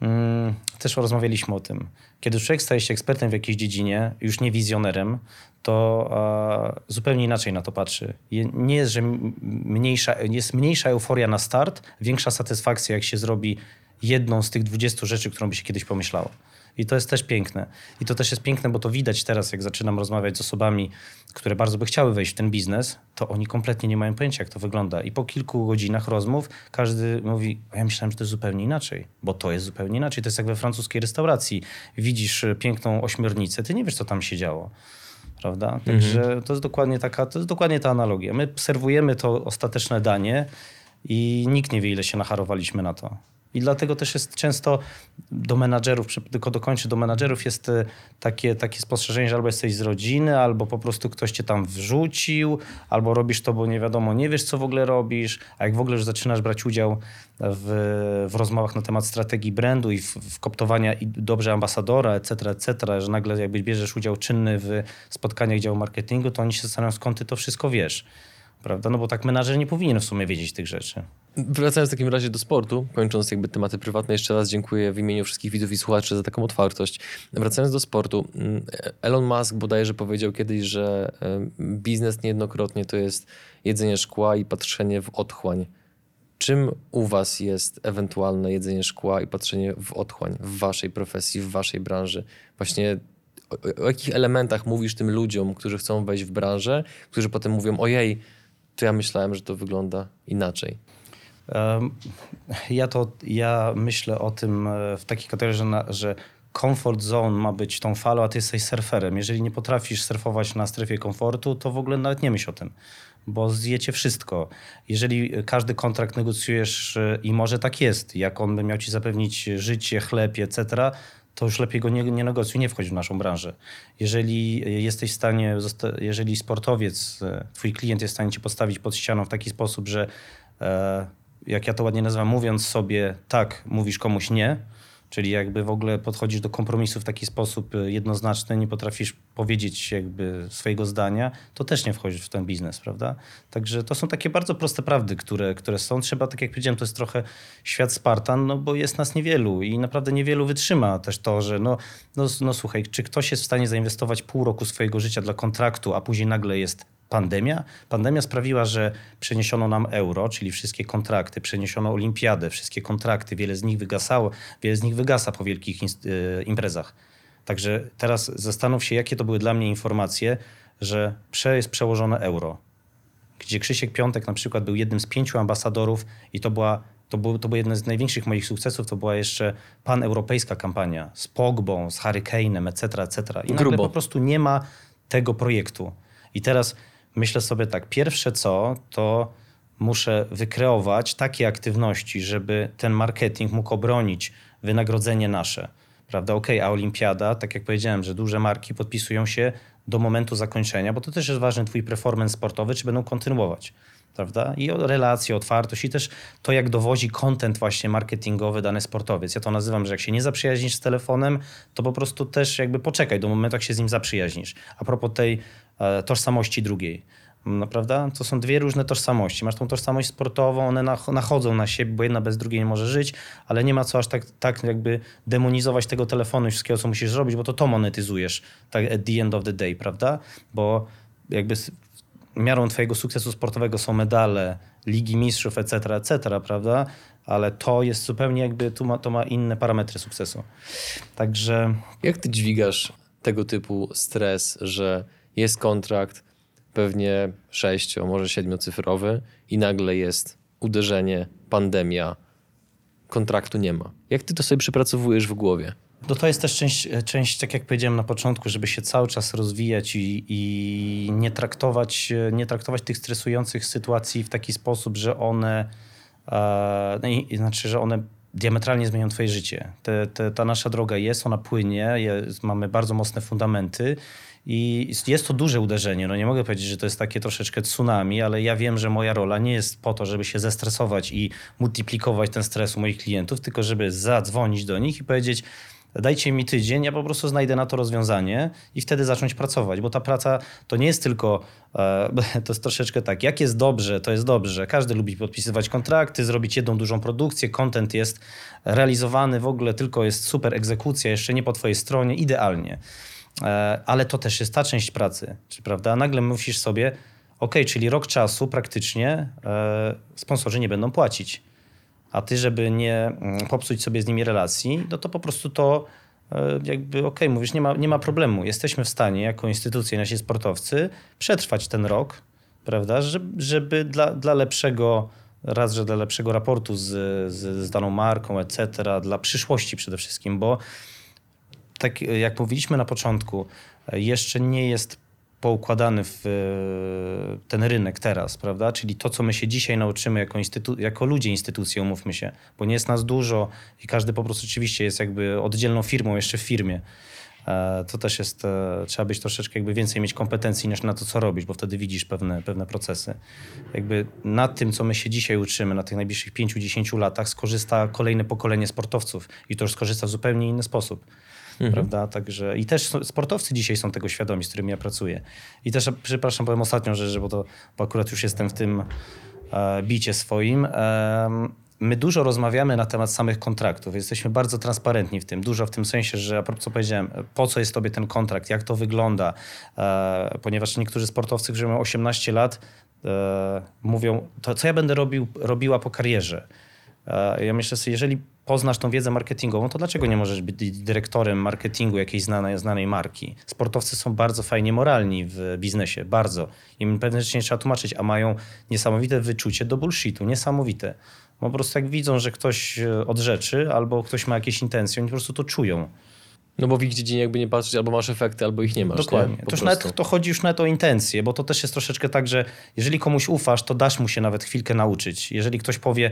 A: Mm, też rozmawialiśmy o tym. Kiedy człowiek staje się ekspertem w jakiejś dziedzinie, już nie wizjonerem, to zupełnie inaczej na to patrzy. Nie jest, że mniejsza, jest mniejsza euforia na start, większa satysfakcja, jak się zrobi jedną z tych 20 rzeczy, którą by się kiedyś pomyślało. I to jest też piękne. I to też jest piękne, bo to widać teraz, jak zaczynam rozmawiać z osobami, które bardzo by chciały wejść w ten biznes, to oni kompletnie nie mają pojęcia, jak to wygląda. I po kilku godzinach rozmów każdy mówi, ja myślałem, że to jest zupełnie inaczej, bo to jest zupełnie inaczej. To jest jak we francuskiej restauracji. Widzisz piękną ośmiornicę, ty nie wiesz, co tam się działo prawda? Także mhm. to jest dokładnie taka, to jest dokładnie ta analogia. My serwujemy to ostateczne danie i nikt nie wie, ile się nacharowaliśmy na to. I dlatego też jest często do menadżerów, tylko dokończę, do menadżerów jest e, takie, takie spostrzeżenie, że albo jesteś z rodziny, albo po prostu ktoś cię tam wrzucił, albo robisz to, bo nie wiadomo, nie wiesz, co w ogóle robisz, a jak w ogóle już zaczynasz brać udział w, w rozmowach na temat strategii brandu i w, w koptowania i dobrze ambasadora, etc., etc., że nagle jakby bierzesz udział czynny w spotkaniach działu marketingu, to oni się zastanawiają, skąd ty to wszystko wiesz prawda? No bo tak menadżer nie powinien w sumie wiedzieć tych rzeczy.
B: Wracając w takim razie do sportu, kończąc jakby tematy prywatne, jeszcze raz dziękuję w imieniu wszystkich widzów i słuchaczy za taką otwartość. Wracając do sportu, mm, Elon Musk bodajże powiedział kiedyś, że biznes niejednokrotnie to jest jedzenie szkła i patrzenie w otchłań. Czym u was jest ewentualne jedzenie szkła i patrzenie w otchłań w waszej profesji, w waszej branży? Właśnie o, o jakich elementach mówisz tym ludziom, którzy chcą wejść w branżę, którzy potem mówią, ojej, to ja myślałem, że to wygląda inaczej.
A: Ja to ja myślę o tym e, w takiej kategorii, że, na, że comfort zone ma być tą falą, a ty jesteś surferem. Jeżeli nie potrafisz surfować na strefie komfortu, to w ogóle nawet nie myśl o tym, bo zjecie wszystko. Jeżeli każdy kontrakt negocjujesz e, i może tak jest, jak on by miał ci zapewnić życie, chleb, etc., to już lepiej go nie, nie negocjuj, nie wchodź w naszą branżę. Jeżeli jesteś w stanie, jeżeli sportowiec, e, twój klient jest w stanie ci postawić pod ścianą w taki sposób, że e, jak ja to ładnie nazywam, mówiąc sobie tak, mówisz komuś nie, Czyli jakby w ogóle podchodzisz do kompromisu w taki sposób y, jednoznaczny, nie potrafisz powiedzieć jakby swojego zdania, to też nie wchodzisz w ten biznes, prawda? Także to są takie bardzo proste prawdy, które, które są. Trzeba, tak jak powiedziałem, to jest trochę świat Spartan, no bo jest nas niewielu i naprawdę niewielu wytrzyma też to, że no, no, no słuchaj, czy ktoś jest w stanie zainwestować pół roku swojego życia dla kontraktu, a później nagle jest pandemia. Pandemia sprawiła, że przeniesiono nam euro, czyli wszystkie kontrakty, przeniesiono olimpiadę, wszystkie kontrakty, wiele z nich wygasało, wiele z nich wygasa po wielkich e, imprezach. Także teraz zastanów się, jakie to były dla mnie informacje, że prze jest przełożone euro. Gdzie Krzysiek Piątek na przykład był jednym z pięciu ambasadorów i to była to był, to był jeden z największych moich sukcesów, to była jeszcze paneuropejska kampania z Pogbą, z Hurricane'em, etc., etc. I Grubo. po prostu nie ma tego projektu. I teraz myślę sobie tak, pierwsze co, to muszę wykreować takie aktywności, żeby ten marketing mógł obronić wynagrodzenie nasze. Prawda? Okej, okay, a olimpiada, tak jak powiedziałem, że duże marki podpisują się do momentu zakończenia, bo to też jest ważny twój performance sportowy, czy będą kontynuować. Prawda? I relacje, otwartość i też to, jak dowozi content właśnie marketingowy dany sportowiec. Ja to nazywam, że jak się nie zaprzyjaźnisz z telefonem, to po prostu też jakby poczekaj do momentu, jak się z nim zaprzyjaźnisz. A propos tej e, tożsamości drugiej. No, prawda? To są dwie różne tożsamości. Masz tą tożsamość sportową, one nachodzą na siebie, bo jedna bez drugiej nie może żyć, ale nie ma co aż tak, tak jakby demonizować tego telefonu i wszystkiego, co musisz zrobić, bo to to monetyzujesz tak at the end of the day, prawda? Bo jakby miarą twojego sukcesu sportowego są medale, Ligi Mistrzów, etc., etc., prawda? Ale to jest zupełnie jakby, tu ma, to ma inne parametry sukcesu. Także...
B: Jak ty dźwigasz tego typu stres, że jest kontrakt, pewnie sześcio, może siedmiocyfrowy i nagle jest uderzenie, pandemia, kontraktu nie ma. Jak ty to sobie przepracowujesz w głowie?
A: No to jest też część, część, tak jak powiedziałem na początku, żeby się cały czas rozwijać i, i nie, traktować, nie traktować tych stresujących sytuacji w taki sposób, że one, e, no znaczy, że one diametralnie zmienią twoje życie. Te, te, ta nasza droga jest, ona płynie, jest, mamy bardzo mocne fundamenty i jest to duże uderzenie. No nie mogę powiedzieć, że to jest takie troszeczkę tsunami, ale ja wiem, że moja rola nie jest po to, żeby się zestresować i multiplikować ten stres u moich klientów, tylko żeby zadzwonić do nich i powiedzieć, dajcie mi tydzień, ja po prostu znajdę na to rozwiązanie i wtedy zacząć pracować, bo ta praca to nie jest tylko, e, to jest troszeczkę tak, jak jest dobrze, to jest dobrze. Każdy lubi podpisywać kontrakty, zrobić jedną dużą produkcję, content jest realizowany, w ogóle tylko jest super egzekucja, jeszcze nie po twojej stronie, idealnie. E, ale to też jest ta część pracy, prawda? Nagle musisz sobie, ok, czyli rok czasu praktycznie e, sponsorzy nie będą płacić a ty, żeby nie mm, popsuć sobie z nimi relacji, no to po prostu to e, jakby okej, okay, mówisz, nie ma, nie ma problemu. Jesteśmy w stanie jako instytucje, nasi sportowcy przetrwać ten rok, prawda, żeby, żeby dla, dla lepszego raz, że dla lepszego raportu z, z, z daną marką, etc., dla przyszłości przede wszystkim, bo tak jak mówiliśmy na początku, jeszcze nie jest poukładany w e, ten rynek teraz, prawda? Czyli to, co my się dzisiaj nauczymy jako, instytu- jako ludzie instytucje, umówmy się, bo nie jest nas dużo i każdy po prostu oczywiście jest jakby oddzielną firmą jeszcze w firmie. E, to też jest, e, trzeba być troszeczkę jakby więcej mieć kompetencji niż na to, co robisz, bo wtedy widzisz pewne, pewne procesy. Jakby na tym, co my się dzisiaj uczymy, na tych najbliższych 5-10 latach skorzysta kolejne pokolenie sportowców i to już skorzysta w zupełnie inny sposób mhm. prawda? Także i też sportowcy dzisiaj są tego świadomi, z którymi ja pracuję. I też, przepraszam, powiem ostatnią rzecz, bo to bo akurat już jestem w tym e, bicie swoim. E, my dużo rozmawiamy na temat samych kontraktów. Jesteśmy bardzo transparentni w tym. Dużo w tym sensie, że a co powiedziałem, po co jest tobie ten kontrakt, jak to wygląda. E, ponieważ niektórzy sportowcy, którzy mają 18 lat, e, mówią, to co ja będę robił, robiła po karierze. E, ja myślę sobie, jeżeli poznasz tą wiedzę marketingową, to dlaczego nie możesz być dyrektorem marketingu jakiejś znanej, znanej marki? Sportowcy są bardzo fajnie moralni w biznesie, bardzo. Im pewne rzeczy nie trzeba tłumaczyć, a mają niesamowite wyczucie do bullshitu, niesamowite. Po prostu jak widzą, że ktoś e, od rzeczy albo ktoś ma jakieś intencje, oni po prostu to czują.
B: No bo w ich dziedzinie jakby nie patrzeć, albo masz efekty, albo ich nie masz.
A: Dokładnie.
B: Nie?
A: To, nawet, to chodzi już nawet o intencje, bo to też jest troszeczkę tak, że jeżeli komuś ufasz, to dasz mu się nawet chwilkę nauczyć. Jeżeli ktoś powie,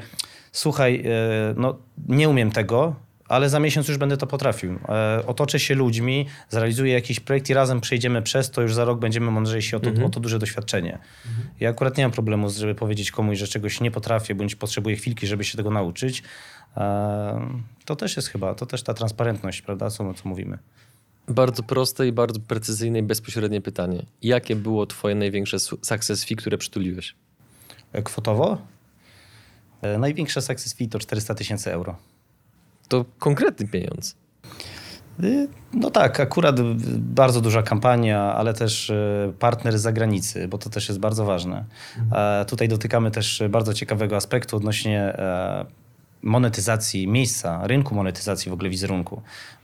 A: słuchaj, e, no nie umiem tego, ale za miesiąc już będę to potrafił. E, otoczę się ludźmi, zrealizuję jakiś projekt i razem przejdziemy przez to, już za rok będziemy mądrzejsi o to, mhm. o to duże doświadczenie. Mhm. Ja akurat nie mam problemu, żeby powiedzieć komuś, że czegoś nie potrafię, bądź potrzebuję chwilki, żeby się tego nauczyć. E, to też jest chyba, to też ta transparentność, prawda, co, co mówimy.
B: Bardzo proste i bardzo precyzyjne i bezpośrednie pytanie. Jakie było twoje największe success fee, które przytuliłeś?
A: Kwotowo? E, największe success fee to 400 tysięcy euro.
B: To konkretny pieniądz.
A: Y, no tak, akurat bardzo duża kampania, ale też y, partner z zagranicy, bo to też jest bardzo ważne. Mhm. Tutaj dotykamy też bardzo ciekawego aspektu odnośnie e, monetyzacji miejsca, rynku monetyzacji w ogóle wizerunku.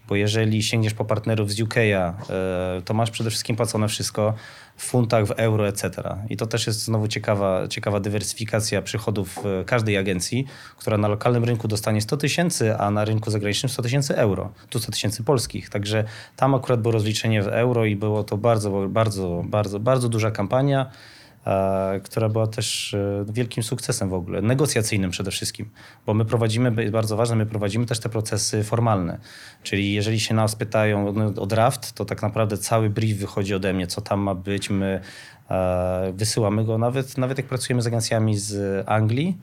A: Bo jeżeli sięgniesz po partnerów z UK, e, to masz przede wszystkim płacone wszystko w funtach, w euro, etc. I to też jest znowu ciekawa, ciekawa dywersyfikacja przychodów każdej agencji, która na lokalnym rynku dostanie 100 tysięcy, a na rynku zagranicznym 100 tysięcy euro, tu 100 tysięcy polskich. Także tam akurat było rozliczenie w euro i było to bardzo, bardzo, bardzo, bardzo duża kampania która była też e, wielkim sukcesem w ogóle, negocjacyjnym przede wszystkim, bo my prowadzimy, bardzo ważne, my prowadzimy też te procesy formalne, czyli jeżeli się nas pytają o draft, to tak naprawdę cały brief wychodzi ode mnie, co tam ma być, my wysyłamy go nawet, nawet jak pracujemy z agencjami z Anglii,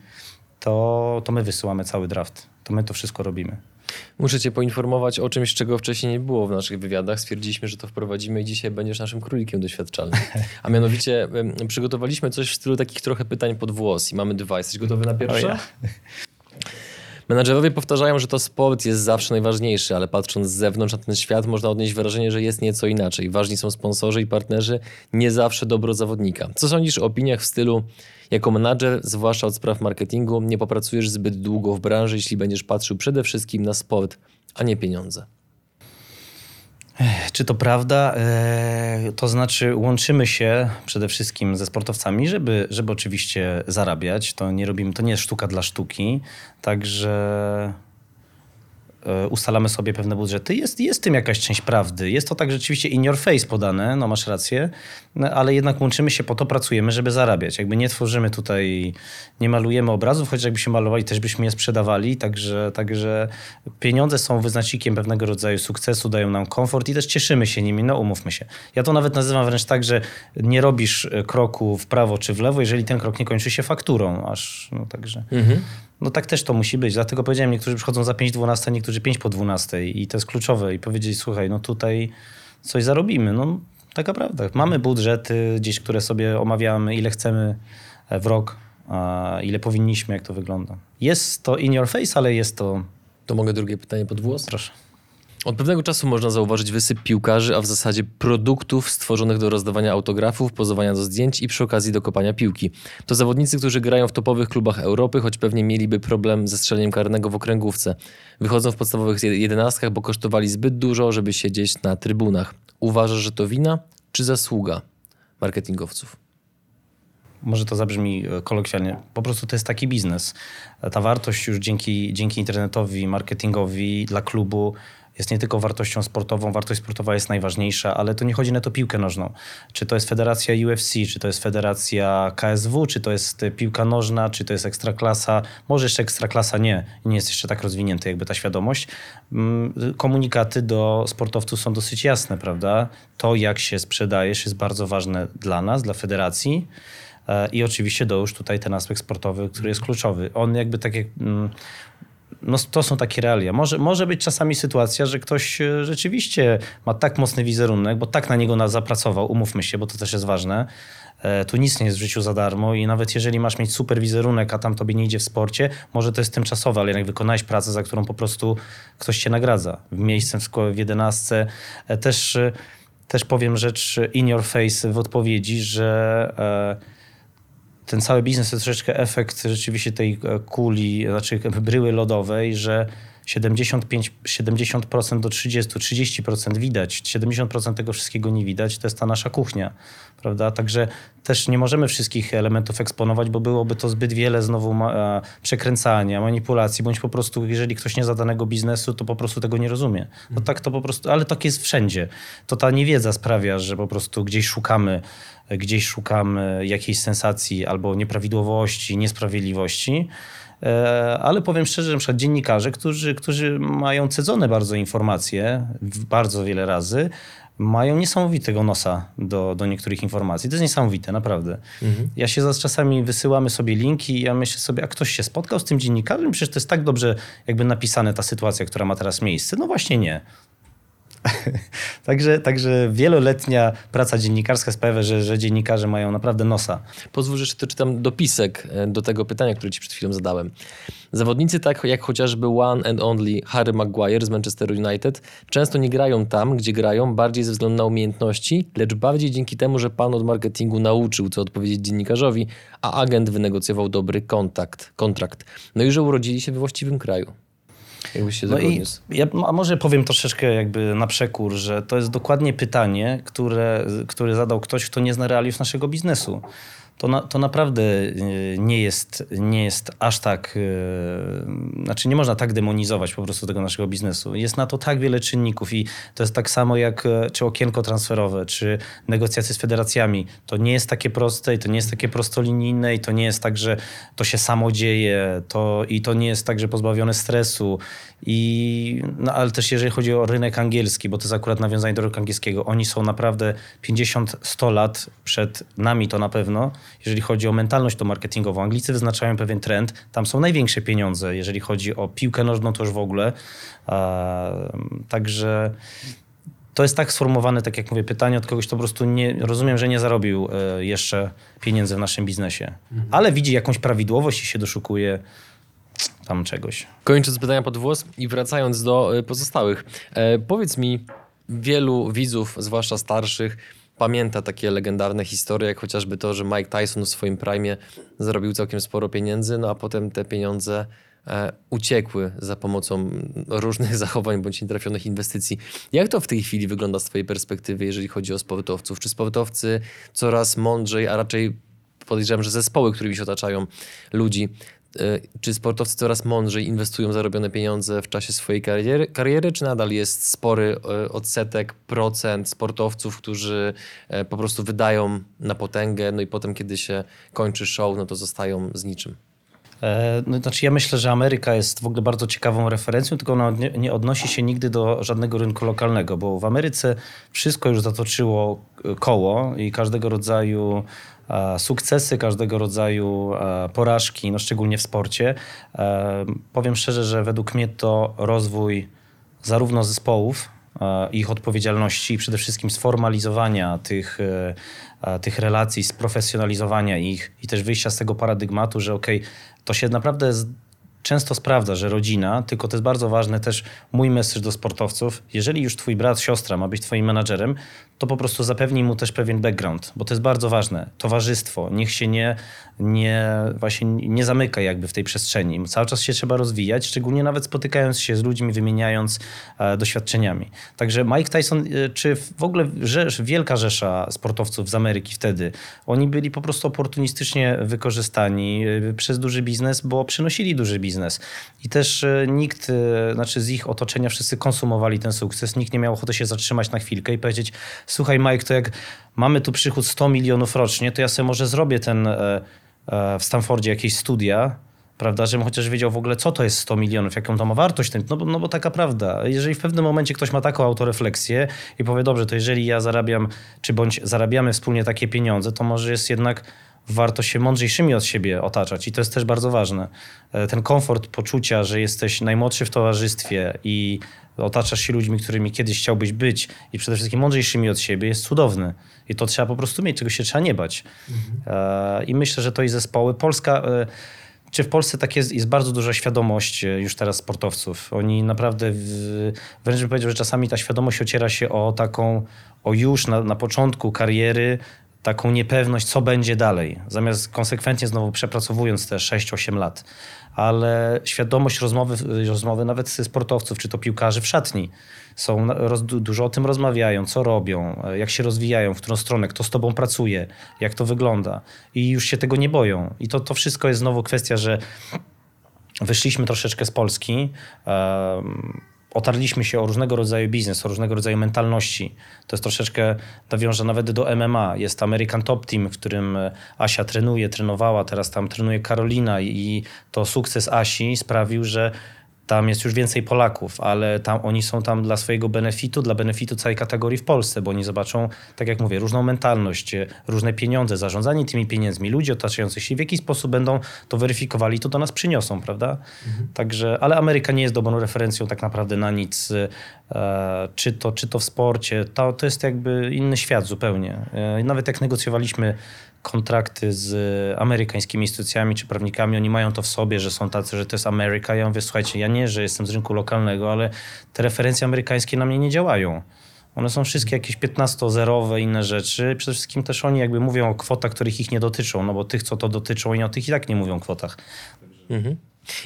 A: to, to my wysyłamy cały draft. To my to wszystko robimy.
B: Muszę Cię poinformować o czymś, czego wcześniej nie było w naszych wywiadach. Stwierdziliśmy, że to wprowadzimy i dzisiaj będziesz naszym królikiem doświadczalnym. A mianowicie przygotowaliśmy coś w stylu takich trochę pytań pod włos i mamy dwa. Jesteś gotowy na pierwsze? Ja. Menadżerowie powtarzają, że to sport jest zawsze najważniejszy, ale patrząc z zewnątrz na ten świat można odnieść wrażenie, że jest nieco inaczej. Ważni są sponsorzy i partnerzy, nie zawsze dobro zawodnika. Co sądzisz o opiniach w stylu jako menadżer, zwłaszcza od spraw marketingu, nie popracujesz zbyt długo w branży, jeśli będziesz patrzył przede wszystkim na sport, a nie pieniądze?
A: Czy to prawda? E, to znaczy, łączymy się przede wszystkim ze sportowcami, żeby, żeby oczywiście zarabiać. To nie robimy, to nie jest sztuka dla sztuki. Także ustalamy sobie pewne budżety. Jest, jest tym jakaś część prawdy. Jest to tak rzeczywiście in your face podane, no masz rację, no, ale jednak łączymy się, po to pracujemy, żeby zarabiać. Jakby nie tworzymy tutaj, nie malujemy obrazów, choć jakbyśmy malowali, też byśmy je sprzedawali, także, także pieniądze są wyznacznikiem pewnego rodzaju sukcesu, dają nam komfort i też cieszymy się nimi, no umówmy się. Ja to nawet nazywam wręcz tak, że nie robisz kroku w prawo czy w lewo, jeżeli ten krok nie kończy się fakturą, aż, no także... Mhm. No tak też to musi być. Dlatego powiedziałem, niektórzy przychodzą za 5.12, niektórzy 5 po 12 i to jest kluczowe. I powiedzieć, słuchaj, no tutaj coś zarobimy. No taka prawda. Mamy budżety gdzieś, które sobie omawiamy, ile chcemy w rok, a ile powinniśmy, jak to wygląda. Jest to in your face, ale jest to...
B: To mogę drugie pytanie pod włos?
A: Proszę.
B: Od pewnego czasu można zauważyć wysyp piłkarzy, a w zasadzie produktów stworzonych do rozdawania autografów, pozowania do zdjęć i przy okazji do kopania piłki. To zawodnicy, którzy grają w topowych klubach Europy, choć pewnie mieliby problem ze strzeleniem karnego w okręgówce. Wychodzą w podstawowych jedenastkach, bo kosztowali zbyt dużo, żeby siedzieć na trybunach. Uważasz, że to wina czy zasługa marketingowców?
A: może to zabrzmi e, kolokwialnie, po prostu to jest taki biznes. Ta wartość już dzięki, dzięki internetowi, marketingowi dla klubu jest nie tylko wartością sportową, wartość sportowa jest najważniejsza, ale to nie chodzi na to piłkę nożną. Czy to jest federacja UFC, czy to jest federacja KSW, czy to jest piłka nożna, czy to jest ekstraklasa, może jeszcze ekstraklasa nie, nie jest jeszcze tak rozwinięta jakby ta świadomość. Mm, komunikaty do sportowców są dosyć jasne, prawda? To jak się sprzedajesz jest bardzo ważne dla nas, dla federacji. E, I oczywiście dołóż tutaj ten aspekt sportowy, który jest kluczowy. On jakby tak jak mm, no, to są takie realia. Może, może być czasami sytuacja, że ktoś e, rzeczywiście ma tak mocny wizerunek, bo tak na niego nas zapracował, umówmy się, bo to też jest ważne. E, tu nic nie jest w życiu za darmo i nawet jeżeli masz mieć super wizerunek, a tam tobie nie idzie w sporcie, może to jest tymczasowe, ale jednak wykonałeś pracę, za którą po prostu ktoś cię nagradza. W miejsce w jedenastce. E, też, też powiem rzecz in your face w odpowiedzi, że ten cały biznes to troszeczkę efekt rzeczywiście tej e, kuli, znaczy bryły lodowej, że 75, 70% do 30, 30% widać, 70% tego wszystkiego nie widać, to jest ta nasza kuchnia, prawda? Także też nie możemy wszystkich elementów eksponować, bo byłoby to zbyt wiele znowu ma, przekręcania, manipulacji, bądź po prostu, jeżeli ktoś nie za danego biznesu, to po prostu tego nie rozumie. No tak to po prostu, ale tak jest wszędzie. To ta niewiedza sprawia, że po prostu gdzieś szukamy gdzieś szukamy jakiejś sensacji albo nieprawidłowości, niesprawiedliwości. E, ale powiem szczerze, że na przykład dziennikarze, którzy, którzy mają cedzone bardzo informacje, bardzo wiele razy, mają niesamowitego nosa do, do niektórych informacji. To jest niesamowite, naprawdę. Mhm. Ja się z czasami wysyłamy sobie linki i ja myślę sobie, a ktoś się spotkał z tym dziennikarzem? Przecież to jest tak dobrze jakby napisane ta sytuacja, która ma teraz miejsce. No właśnie nie. także, także wieloletnia praca dziennikarska sprawia, że, że dziennikarze mają naprawdę nosa.
B: Pozwól, że jeszcze czytam dopisek e, do tego pytania, które ci przed chwilą zadałem. Zawodnicy tak jak chociażby one and only Harry Maguire z Manchester United często nie grają tam, gdzie grają, bardziej ze względu na umiejętności, lecz bardziej dzięki temu, że pan od marketingu nauczył, co odpowiedzieć dziennikarzowi, a agent wynegocjował dobry kontakt, kontrakt. No i że urodzili się we właściwym kraju. Jakbyś się no i
A: ja, A może powiem troszeczkę jakby na przekór, że to jest dokładnie pytanie, które, które zadał ktoś, kto nie zna realiów naszego biznesu to, na, to naprawdę y, nie jest, nie jest aż tak, yy, znaczy nie można tak demonizować po prostu tego naszego biznesu. Jest na to tak wiele czynników i to jest tak samo jak e, czy okienko transferowe, czy negocjacje z federacjami. To nie jest takie proste i to nie jest takie prostolinijne i to nie jest tak, że to się samo dzieje to, i to nie jest tak, że pozbawione stresu I, no, ale też jeżeli chodzi o rynek angielski, bo to jest akurat nawiązanie do rynku angielskiego, oni są naprawdę 50-100 lat przed nami to na pewno, jeżeli chodzi o mentalność to marketingową. Anglicy wyznaczają pewien trend, tam są największe pieniądze, jeżeli chodzi o piłkę nożną to już w ogóle. także to jest tak sformułowane, tak jak mówię, pytanie od kogoś, kto po prostu nie, rozumiem, że nie zarobił e, jeszcze pieniędzy w naszym biznesie, mhm. ale widzi jakąś prawidłowość i się doszukuje tam czegoś.
B: Kończąc pytania pod włos i wracając do e, pozostałych, e, powiedz mi, wielu widzów, zwłaszcza starszych, pamięta takie legendarne historie, jak chociażby to, że Mike Tyson w swoim prime zarobił całkiem sporo pieniędzy, no a potem te pieniądze E, uciekły za pomocą różnych zachowań bądź nietrafionych inwestycji. Jak to w tej chwili wygląda z Twojej perspektywy, jeżeli chodzi o sportowców? Czy sportowcy coraz mądrzej, a raczej podejrzewam, że zespoły, którymi się otaczają ludzi, czy sportowcy coraz mądrzej inwestują zarobione pieniądze w czasie swojej kariery, kariery, czy nadal jest spory e, odsetek, procent sportowców, którzy po prostu wydają na potęgę, no i potem, kiedy się kończy show, no to zostają z niczym?
A: E, no, znaczy ja myślę, że Ameryka jest w ogóle bardzo ciekawą referencją, tylko ona nie odnosi się nigdy do żadnego rynku lokalnego, bo w Ameryce wszystko już zatoczyło koło i każdego rodzaju sukcesy, każdego rodzaju porażki, no szczególnie w sporcie. Powiem szczerze, że według mnie to rozwój zarówno zespołów, ich odpowiedzialności i przede wszystkim sformalizowania tych, tych relacji, sprofesjonalizowania ich i też wyjścia z tego paradygmatu, że okej, okay, to się naprawdę często sprawdza, że rodzina, tylko to jest bardzo ważne też mój message do sportowców, jeżeli już twój brat, siostra ma być twoim menadżerem, to po prostu zapewnij mu też pewien background, bo to jest bardzo ważne. Towarzystwo, niech się nie, nie, właśnie nie zamyka jakby w tej przestrzeni. Cały czas się trzeba rozwijać, szczególnie nawet spotykając się z ludźmi, wymieniając e, doświadczeniami. Także Mike Tyson, e, czy w ogóle rzesz, wielka rzesza sportowców z Ameryki wtedy, oni byli po prostu oportunistycznie wykorzystani e, przez duży biznes, bo przynosili duży biznes. I też e, nikt, e, znaczy z ich otoczenia wszyscy konsumowali ten sukces, nikt nie miał ochoty się zatrzymać na chwilkę i powiedzieć, słuchaj Mike, to jak mamy tu przychód 100 milionów rocznie, to ja sobie może zrobię ten e, e, w Stanfordzie jakieś studia, prawda, żebym chociaż wiedział w ogóle, co to jest 100 milionów, jaką to ma wartość, no bo, no bo taka prawda. Jeżeli w pewnym momencie ktoś ma taką autorefleksję i powie, dobrze, to jeżeli ja zarabiam, czy bądź zarabiamy wspólnie takie pieniądze, to może jest jednak warto się mądrzejszymi od siebie otaczać i to jest też bardzo ważne. E, ten komfort poczucia, że jesteś najmłodszy w towarzystwie i otaczasz się ludźmi, którymi kiedyś chciałbyś być i przede wszystkim mądrzejszymi od siebie, jest cudowny. I to trzeba po prostu mieć, czego się trzeba nie bać. Mhm. I myślę, że to i zespoły. Polska e, czy w Polsce tak jest, jest bardzo duża świadomość e, już teraz sportowców. Oni naprawdę, w, wręcz bym powiedział, że czasami ta świadomość ociera się o taką, o już na, na początku kariery, taką niepewność, co będzie dalej, zamiast konsekwentnie znowu przepracowując te 6-8 lat. Ale świadomość rozmowy, rozmowy nawet sportowców, czy to piłkarzy w szatni, są, roz, dużo o tym rozmawiają, co robią, jak się rozwijają, w którą stronę, kto z tobą pracuje, jak to wygląda. I już się tego nie boją. I to, to wszystko jest znowu kwestia, że wyszliśmy troszeczkę z Polski. Um, otarliśmy się o różnego rodzaju biznes, o różnego rodzaju mentalności. To jest troszeczkę, nawiąże nawet do MMA. Jest American Top Team, w którym e, Asia trenuje, trenowała, teraz tam trenuje Karolina i to sukces Asi sprawił, że tam jest już więcej Polaków, ale tam, oni są tam dla swojego benefitu, dla benefitu całej kategorii w Polsce, bo oni zobaczą, tak jak mówię, różną mentalność, e, różne pieniądze, zarządzanie tymi pieniędzmi, ludzie otaczający się, w jaki sposób będą to weryfikowali, to do nas przyniosą, prawda? Mhm. Także, ale Ameryka nie jest dobrą referencją tak naprawdę na nic, e, czy, to, czy to w sporcie, to, to jest jakby inny świat zupełnie. E, nawet jak negocjowaliśmy kontrakty z amerykańskimi instytucjami czy prawnikami, oni mają to w sobie, że są tacy, że to jest Ameryka. Ja mówię, słuchajcie, ja nie, że jestem z rynku lokalnego, ale te referencje amerykańskie na mnie nie działają. One są wszystkie jakieś 15-zerowe, inne rzeczy. Przede wszystkim też oni jakby mówią o kwotach, których ich nie dotyczą, no bo tych, co to dotyczą, oni o tych i tak nie mówią o kwotach. Mhm.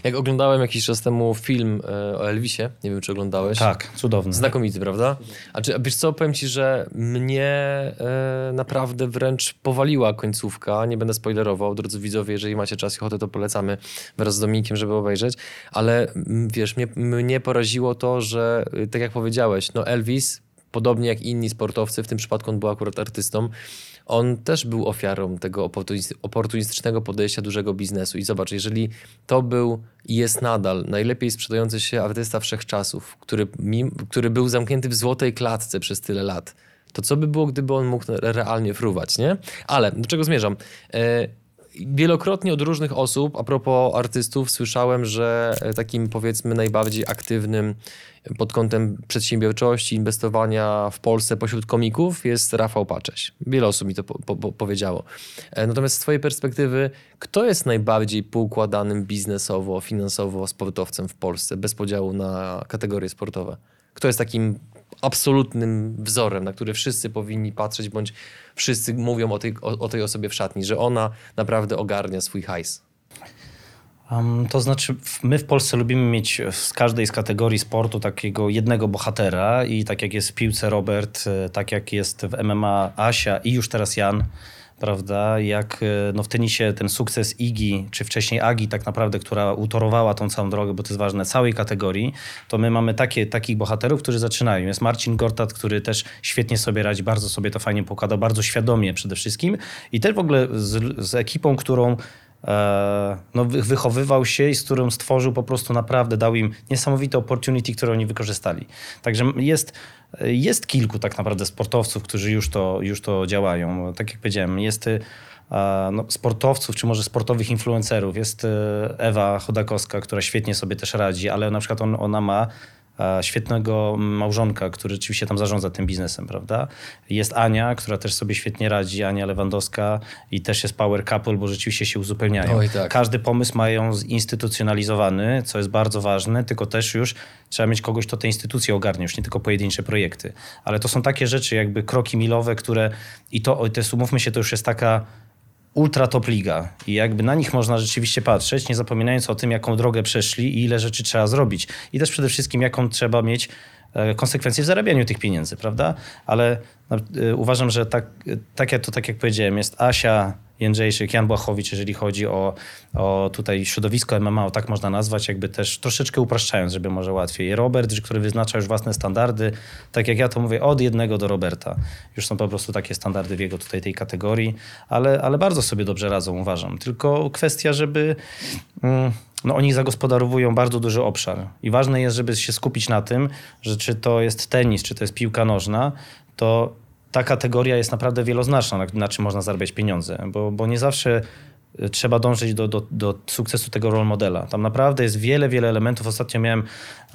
B: Jak oglądałem jakiś czas temu film e, o Elvisie, nie wiem czy oglądałeś.
A: Tak, cudowny.
B: Znakomity, prawda? A czy, wiesz co, powiem ci, że mnie e, naprawdę wręcz powaliła końcówka. Nie będę spoilerował, drodzy widzowie, jeżeli macie czas i ochotę, to polecamy wraz z Dominikiem, żeby obejrzeć. Ale wiesz, mnie, mnie poraziło to, że tak jak powiedziałeś, no Elvis podobnie jak inni sportowcy, w tym przypadku on był akurat artystą, on też był ofiarą tego oportunistycznego podejścia dużego biznesu. I zobacz, jeżeli to był i jest nadal najlepiej sprzedający się artysta wszechczasów, który, który był zamknięty w złotej klatce przez tyle lat, to co by było, gdyby on mógł realnie fruwać, nie? Ale do czego zmierzam? E, wielokrotnie od różnych osób, a propos artystów, słyszałem, że takim powiedzmy najbardziej aktywnym pod kątem przedsiębiorczości, inwestowania w Polsce pośród komików jest Rafał Pacześ. Wiele osób mi to po, po, powiedziało. E, natomiast z Twojej perspektywy, kto jest najbardziej poukładanym biznesowo, finansowo sportowcem w Polsce, bez podziału na kategorie sportowe? Kto jest takim absolutnym wzorem, na który wszyscy powinni patrzeć, bądź wszyscy mówią o tej, o, o tej osobie w szatni, że ona naprawdę ogarnia swój hajs?
A: Um, to znaczy, my w Polsce lubimy mieć z każdej z kategorii sportu takiego jednego bohatera i tak jak jest w piłce Robert, e, tak jak jest w MMA Asia i już teraz Jan, prawda? Jak e, no, w tenisie ten sukces Igi, czy wcześniej Agi tak naprawdę, która utorowała tą całą drogę, bo to jest ważne, całej kategorii, to my mamy takie, takich bohaterów, którzy zaczynają. Jest Marcin Gortat, który też świetnie sobie radzi, bardzo sobie to fajnie pokłada, bardzo świadomie przede wszystkim i też w ogóle z, z ekipą, którą no, wychowywał się i z którym stworzył po prostu naprawdę, dał im niesamowite opportunity, które oni wykorzystali. Także jest, jest kilku tak naprawdę sportowców, którzy już to, już to działają. Tak jak powiedziałem, jest e, no, sportowców, czy może sportowych influencerów. Jest e, Ewa Chodakowska, która świetnie sobie też radzi, ale na przykład on, ona ma świetnego małżonka, który rzeczywiście tam zarządza tym biznesem, prawda? Jest Ania, która też sobie świetnie radzi, Ania Lewandowska i też jest power couple, bo rzeczywiście się uzupełniają. Oj, tak. Każdy pomysł mają zinstytucjonalizowany, co jest bardzo ważne, tylko też już trzeba mieć kogoś, kto te instytucje ogarnie, już nie tylko pojedyncze projekty. Ale to są takie rzeczy, jakby kroki milowe, które i to, to jest, umówmy się, to już jest taka ultra top liga i jakby na nich można rzeczywiście patrzeć, nie zapominając o tym, jaką drogę przeszli i ile rzeczy trzeba zrobić. I też przede wszystkim, jaką trzeba mieć konsekwencje w zarabianiu tych pieniędzy, prawda? Ale no, e, uważam, że tak, tak, to tak jak powiedziałem, jest Asia, Jędrzejczyk, Jan Błachowicz, jeżeli chodzi o, o tutaj środowisko MMA, o tak można nazwać, jakby też troszeczkę upraszczając, żeby może łatwiej. Robert, który wyznacza już własne standardy, tak jak ja to mówię, od jednego do Roberta. Już są po prostu takie standardy w jego tutaj tej kategorii, ale, ale bardzo sobie dobrze radzą, uważam. Tylko kwestia, żeby... Mm, no oni zagospodarowują bardzo duży obszar i ważne jest, żeby się skupić na tym, że czy to jest tenis, czy to jest piłka nożna, to ta kategoria jest naprawdę wieloznaczna, na, na czym można zarabiać pieniądze, bo, bo nie zawsze e, trzeba dążyć do, do, do sukcesu tego role modela. Tam naprawdę jest wiele, wiele elementów. Ostatnio miałem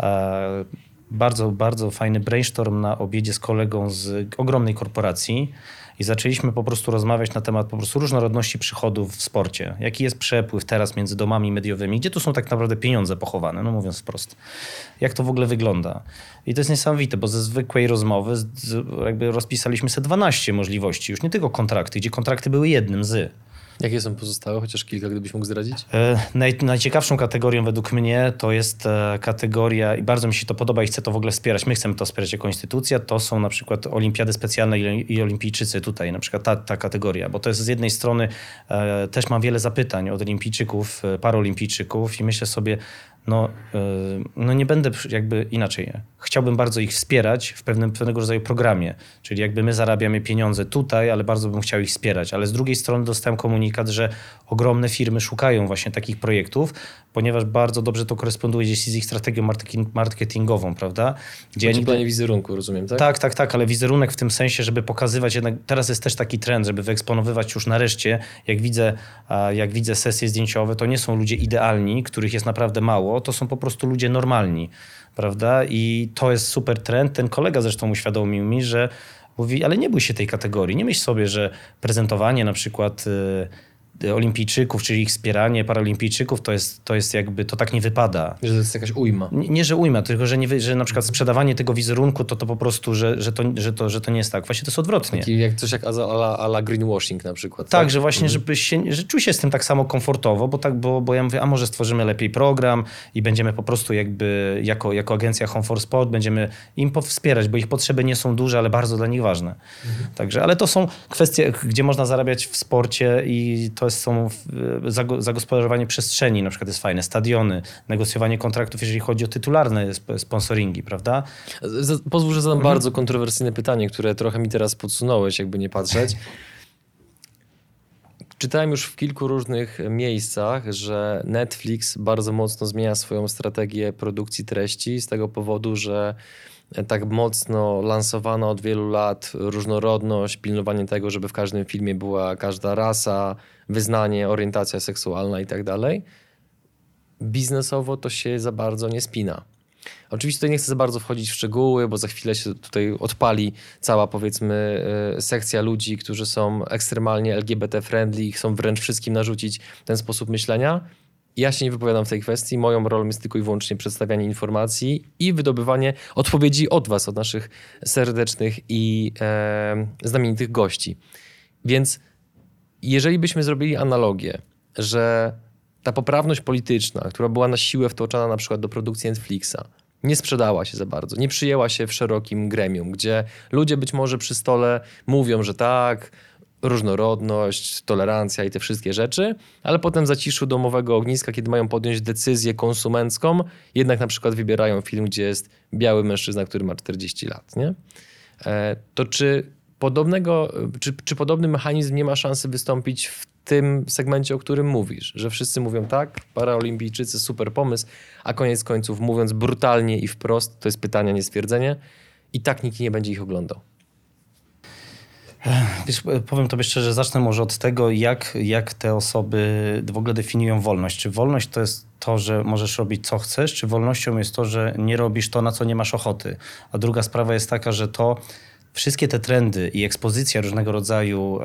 A: e, bardzo, bardzo fajny brainstorm na obiedzie z kolegą z ogromnej korporacji i zaczęliśmy po prostu rozmawiać na temat po prostu różnorodności przychodów w sporcie. Jaki jest przepływ teraz między domami mediowymi, gdzie tu są tak naprawdę pieniądze pochowane, no mówiąc wprost. Jak to w ogóle wygląda. I to jest niesamowite, bo ze zwykłej rozmowy jakby rozpisaliśmy sobie 12 możliwości, już nie tylko kontrakty, gdzie kontrakty były jednym z.
B: Jakie są pozostałe? Chociaż kilka, gdybyś mógł zdradzić?
A: E, naj, najciekawszą kategorią według mnie to jest e, kategoria, i bardzo mi się to podoba i chcę to w ogóle wspierać, my chcemy to wspierać jako instytucja, to są na przykład olimpiady specjalne i, olimpijczycy tutaj, na przykład ta, ta kategoria, bo to jest z jednej strony, e, też mam wiele zapytań od olimpijczyków, paraolimpijczyków i myślę sobie, no, e, no nie będę jakby inaczej. Chciałbym bardzo ich wspierać w pewnym, pewnego rodzaju programie, czyli jakby my zarabiamy pieniądze tutaj, ale bardzo bym chciał ich wspierać. Ale z drugiej strony dostałem komunikat, że ogromne firmy szukają właśnie takich projektów, ponieważ bardzo dobrze to koresponduje z ich strategią marketingową, prawda?
B: Gdzie nigdy... wizerunku, rozumiem, tak?
A: Tak, tak, tak, ale wizerunek w tym sensie, żeby pokazywać jednak, teraz jest też taki trend, żeby wyeksponowywać już nareszcie, jak widzę, jak widzę sesje zdjęciowe, to nie są ludzie idealni, których jest naprawdę mało, to są po prostu ludzie normalni, prawda? I to jest super trend. Ten kolega zresztą uświadomił mi, że mówi, ale nie bój się tej kategorii. Nie myśl sobie, że prezentowanie na przykład y, olimpijczyków, czyli ich wspieranie paralimpijczyków, to jest, to jest jakby, to tak nie wypada.
B: Że to jest jakaś ujma.
A: Nie, nie że ujma, tylko że, nie, że na przykład sprzedawanie tego wizerunku, to to po prostu, że, że, to, że, to, że to nie jest tak. Właśnie to jest odwrotnie.
B: Taki jak coś jak ala, ala greenwashing na przykład.
A: Tak, tak? że właśnie, mhm. żeby się, że czuj się z tym tak samo komfortowo, bo, tak, bo, bo ja mówię, a może stworzymy lepiej program i będziemy po prostu jakby, jako, jako agencja Home for Sport, będziemy im wspierać, bo ich potrzeby nie są duże, ale bardzo dla nich ważne. Mhm. Także, ale to są kwestie, gdzie można zarabiać w sporcie i to jest, są zagospodarowanie przestrzeni, na przykład jest fajne, stadiony, negocjowanie kontraktów, jeżeli chodzi o tytularne sponsoringi, prawda?
B: Pozwól, że zadam mhm. bardzo kontrowersyjne pytanie, które trochę mi teraz podsunąłeś, jakby nie patrzeć. Czytałem już w kilku różnych miejscach, że Netflix bardzo mocno zmienia swoją strategię produkcji treści z tego powodu, że tak mocno lansowana od wielu lat różnorodność, pilnowanie tego, żeby w każdym filmie była każda rasa, wyznanie, orientacja seksualna i tak dalej. Biznesowo to się za bardzo nie spina. Oczywiście tutaj nie chcę za bardzo wchodzić w szczegóły, bo za chwilę się tutaj odpali cała powiedzmy e, sekcja ludzi, którzy są ekstremalnie LGBT-friendly i chcą wręcz wszystkim narzucić ten sposób myślenia. Ja się nie wypowiadam w tej kwestii. Moją rolą jest tylko i wyłącznie przedstawianie informacji i wydobywanie odpowiedzi od Was, od naszych serdecznych i e, znamienitych gości. Więc jeżeli byśmy zrobili analogię, że ta poprawność polityczna, która była na siłę wtłoczona na przykład do produkcji Netflixa, nie sprzedała się za bardzo, nie przyjęła się w szerokim gremium, gdzie ludzie być może przy stole mówią, że tak, różnorodność, tolerancja i te wszystkie rzeczy, ale potem zaciszu domowego ogniska, kiedy mają podjąć decyzję konsumencką, jednak na przykład wybierają film, gdzie jest biały mężczyzna, który ma 40 lat, nie? E, to czy podobnego, czy, czy podobny mechanizm nie ma szansy wystąpić w tym segmencie, o którym mówisz, że wszyscy mówią tak, paraolimpijczycy, super pomysł, a koniec końców mówiąc brutalnie i wprost, to jest pytanie, nie stwierdzenie, i tak nikt nie będzie ich oglądał.
A: Wiesz, powiem tobie szczerze, zacznę może od tego, jak, jak te osoby w ogóle definiują wolność. Czy wolność to jest to, że możesz robić co chcesz, czy wolnością jest to, że nie robisz to, na co nie masz ochoty? A druga sprawa jest taka, że to wszystkie te trendy i ekspozycja różnego rodzaju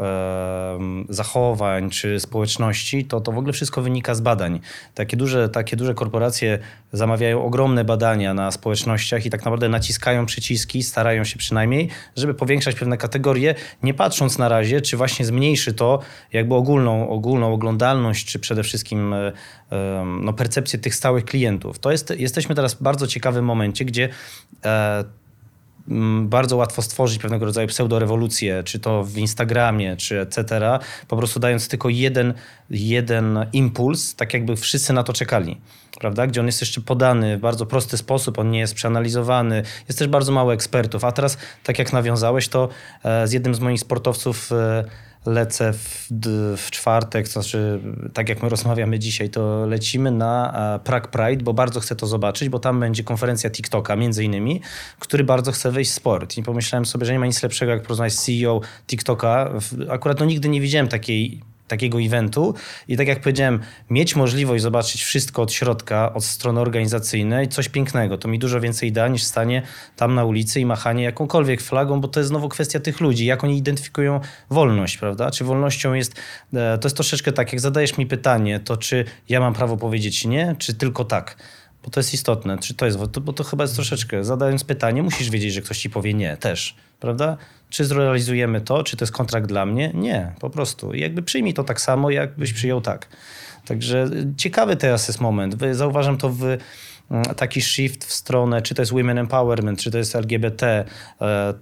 A: zachowań czy społeczności, to, to w ogóle wszystko wynika z badań. Takie duże, takie duże korporacje zamawiają ogromne badania na społecznościach i tak naprawdę naciskają przyciski, starają się przynajmniej, żeby powiększać pewne kategorie, nie patrząc na razie, czy właśnie zmniejszy to jakby ogólną, ogólną oglądalność, czy przede wszystkim e, no, percepcję tych stałych klientów. To jest, jesteśmy teraz w bardzo ciekawym momencie, gdzie e, bardzo łatwo stworzyć pewnego rodzaju pseudorewolucję, czy to w Instagramie, czy etc., po prostu dając tylko jeden, jeden impuls, tak jakby wszyscy na to czekali, prawda? Gdzie on jest jeszcze podany w bardzo prosty sposób, on nie jest przeanalizowany, jest też bardzo mało ekspertów. A teraz, tak jak nawiązałeś, to e, z jednym z moich sportowców e, lecę w, w czwartek, to znaczy tak jak my rozmawiamy dzisiaj, to lecimy na e, Prague Pride, bo bardzo chcę to zobaczyć, bo tam będzie konferencja TikToka między innymi, który bardzo chce wejść w sport. I pomyślałem sobie, że nie ma nic lepszego jak porozmawiać z CEO TikToka. Akurat no nigdy nie widziałem takiej takiego eventu i tak jak powiedziałem, mieć możliwość zobaczyć wszystko od środka, od strony organizacyjnej, coś pięknego. To mi dużo więcej da niż stanie tam na ulicy i machanie jakąkolwiek flagą, bo to jest znowu kwestia tych ludzi, jak oni identyfikują wolność, prawda? Czy wolnością jest, e, to jest troszeczkę tak, jak zadajesz mi pytanie, to czy ja mam prawo powiedzieć nie, czy tylko tak? Bo to jest istotne. Czy to jest, bo to chyba jest troszeczkę, zadając pytanie, musisz wiedzieć, że ktoś ci powie nie też, prawda? Czy zrealizujemy to, czy to jest kontrakt dla mnie? Nie, po prostu. I jakby przyjmij to tak samo, jakbyś przyjął tak. Także ciekawy teraz jest moment. Zauważam to w mm, taki shift w stronę, czy to jest women empowerment, czy to jest LGBT, e,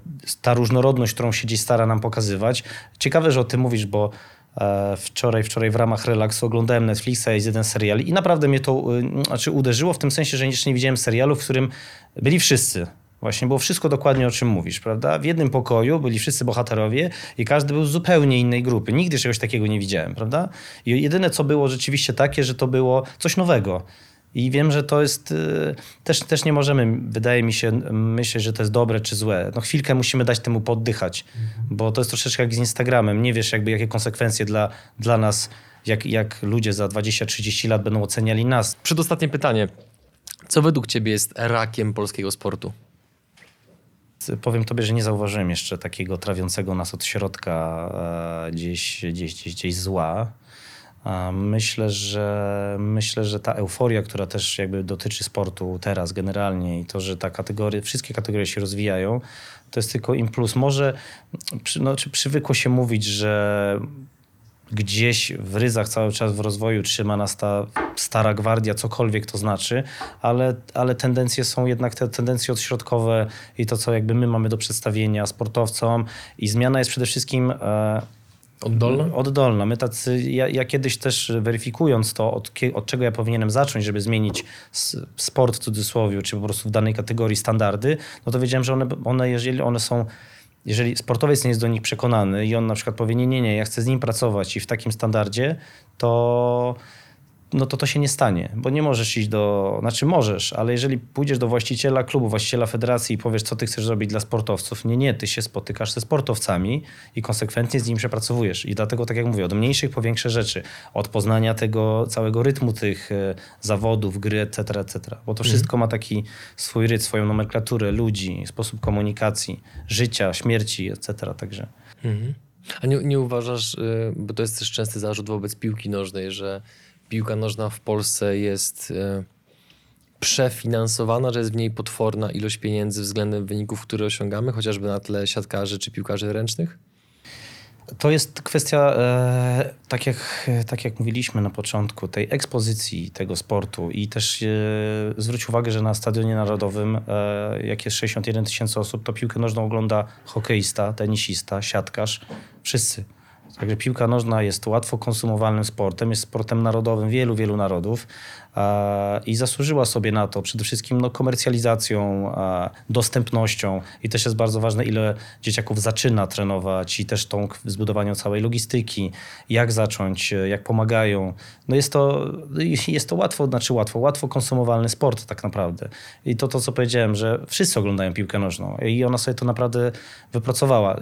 A: ta różnorodność, którą się dziś stara nam pokazywać. Ciekawe, że o tym mówisz, bo wczoraj, wczoraj w ramach relaksu oglądałem Netflixa, jest jeden serial i naprawdę mnie to y, znaczy uderzyło w tym sensie, że jeszcze nie widziałem serialu, w którym byli wszyscy. Właśnie było wszystko dokładnie o czym mówisz, prawda? W jednym pokoju byli wszyscy bohaterowie i każdy był z zupełnie innej grupy. Nigdy czegoś takiego nie widziałem, prawda? I jedyne co było rzeczywiście takie, że to było coś nowego. I wiem, że to jest. Y, też, też nie możemy, wydaje mi się, myśleć, że to jest dobre czy złe. No chwilkę musimy dać temu poddychać, bo to jest troszeczkę jak z Instagramem. Nie wiesz, jakby jakie konsekwencje dla, dla nas, jak, jak ludzie za 20-30 lat będą oceniali nas.
B: Przedostatnie pytanie. Co według Ciebie jest rakiem polskiego sportu?
A: Powiem tobie, że nie zauważyłem jeszcze takiego trawiącego nas od środka e, gdzieś, gdzieś, gdzieś, gdzieś zła. Myślę że, myślę, że ta euforia, która też jakby dotyczy sportu teraz generalnie i to, że ta kategoria, wszystkie kategorie się rozwijają, to jest tylko impuls. Może no, czy przywykło się mówić, że gdzieś w ryzach cały czas w rozwoju trzyma nas ta stara gwardia, cokolwiek to znaczy, ale, ale tendencje są jednak te tendencje odśrodkowe i to, co jakby my mamy do przedstawienia sportowcom i zmiana jest przede wszystkim... E,
B: Oddolna?
A: Oddolna. My tacy, ja, ja, kiedyś też weryfikując to, od, od, czego ja powinienem zacząć, żeby zmienić sport w cudzysłowie, czy po prostu w danej kategorii standardy, no to wiedziałem, że one, one jeżeli one są jeżeli sportowiec nie jest do nich przekonany i on na przykład powie, nie, nie, nie, ja chcę z nim pracować i w takim standardzie, to no to to się nie stanie, bo nie możesz iść do, znaczy możesz, ale jeżeli pójdziesz do właściciela klubu, właściciela federacji i powiesz, co ty chcesz zrobić dla sportowców, nie, nie, ty się spotykasz ze sportowcami i konsekwentnie z nimi przepracowujesz. I dlatego, tak jak mówię, od mniejszych po większe rzeczy, od poznania tego całego rytmu tych e, zawodów, gry, etc., etc., bo to wszystko ma taki swój rytm, swoją nomenklaturę ludzi, sposób komunikacji, życia, śmierci, etc., także...
B: A nie, nie uważasz, y, bo to jest też częsty zarzut wobec piłki nożnej, że piłka nożna w Polsce jest y, przefinansowana, że jest w niej potworna ilość pieniędzy względem wyników, które osiągamy, chociażby na tle siatkarzy czy piłkarzy ręcznych?
A: To jest kwestia, e, tak, jak, tak jak mówiliśmy na początku, tej ekspozycji tego sportu i też e, zwróć uwagę, że na Stadionie Narodowym, e, jak jest 61 tysięcy osób, to piłkę nożną ogląda hokeista, tenisista, siatkarz, wszyscy. Także piłka nożna jest łatwo konsumowalnym sportem, jest sportem narodowym wielu, wielu narodów i zasłużyła sobie na to przede wszystkim no, komercjalizacją, dostępnością i też jest bardzo ważne, ile dzieciaków zaczyna trenować i też tą zbudowaniem całej logistyki, jak zacząć, jak pomagają. No jest to, jest to łatwo, znaczy łatwo, łatwo konsumowalny sport tak naprawdę. I to, to co powiedziałem, że wszyscy oglądają piłkę nożną i ona sobie to naprawdę wypracowała.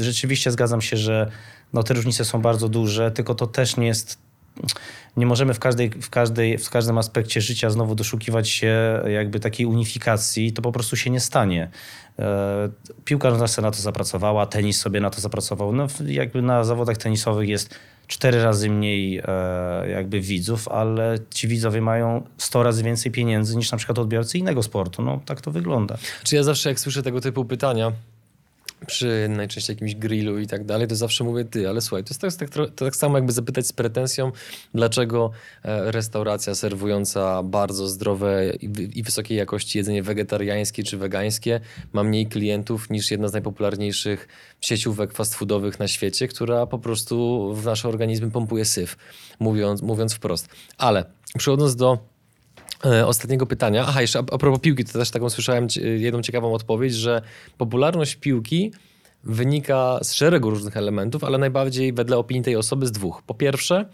A: Rzeczywiście zgadzam się, że no te różnice są bardzo duże, tylko to też nie jest nie możemy w, każdej, w, każdej, w każdym aspekcie życia znowu doszukiwać się jakby takiej unifikacji, to po prostu się nie stanie. E, piłka nożna na to zapracowała, tenis sobie na to zapracował. No, jakby na zawodach tenisowych jest cztery razy mniej e, jakby widzów, ale ci widzowie mają 100 razy więcej pieniędzy niż na przykład odbiorcy innego sportu. No tak to wygląda.
B: Czy ja zawsze jak słyszę tego typu pytania, przy najczęściej jakimś grillu i tak dalej, to zawsze mówię ty, ale słuchaj, to jest tak, tak, to tak samo jakby zapytać z pretensją, dlaczego e, restauracja serwująca bardzo zdrowe i wysokiej jakości jedzenie wegetariańskie czy wegańskie ma mniej klientów niż jedna z najpopularniejszych sieciówek fast foodowych na świecie, która po prostu w nasze organizmy pompuje syf, mówiąc, mówiąc wprost. Ale przechodząc do ostatniego pytania. Aha, jeszcze a, a propos piłki, to też taką słyszałem jedną ciekawą odpowiedź, że popularność piłki wynika z szeregu różnych elementów, ale najbardziej wedle opinii tej osoby z dwóch. Po pierwsze,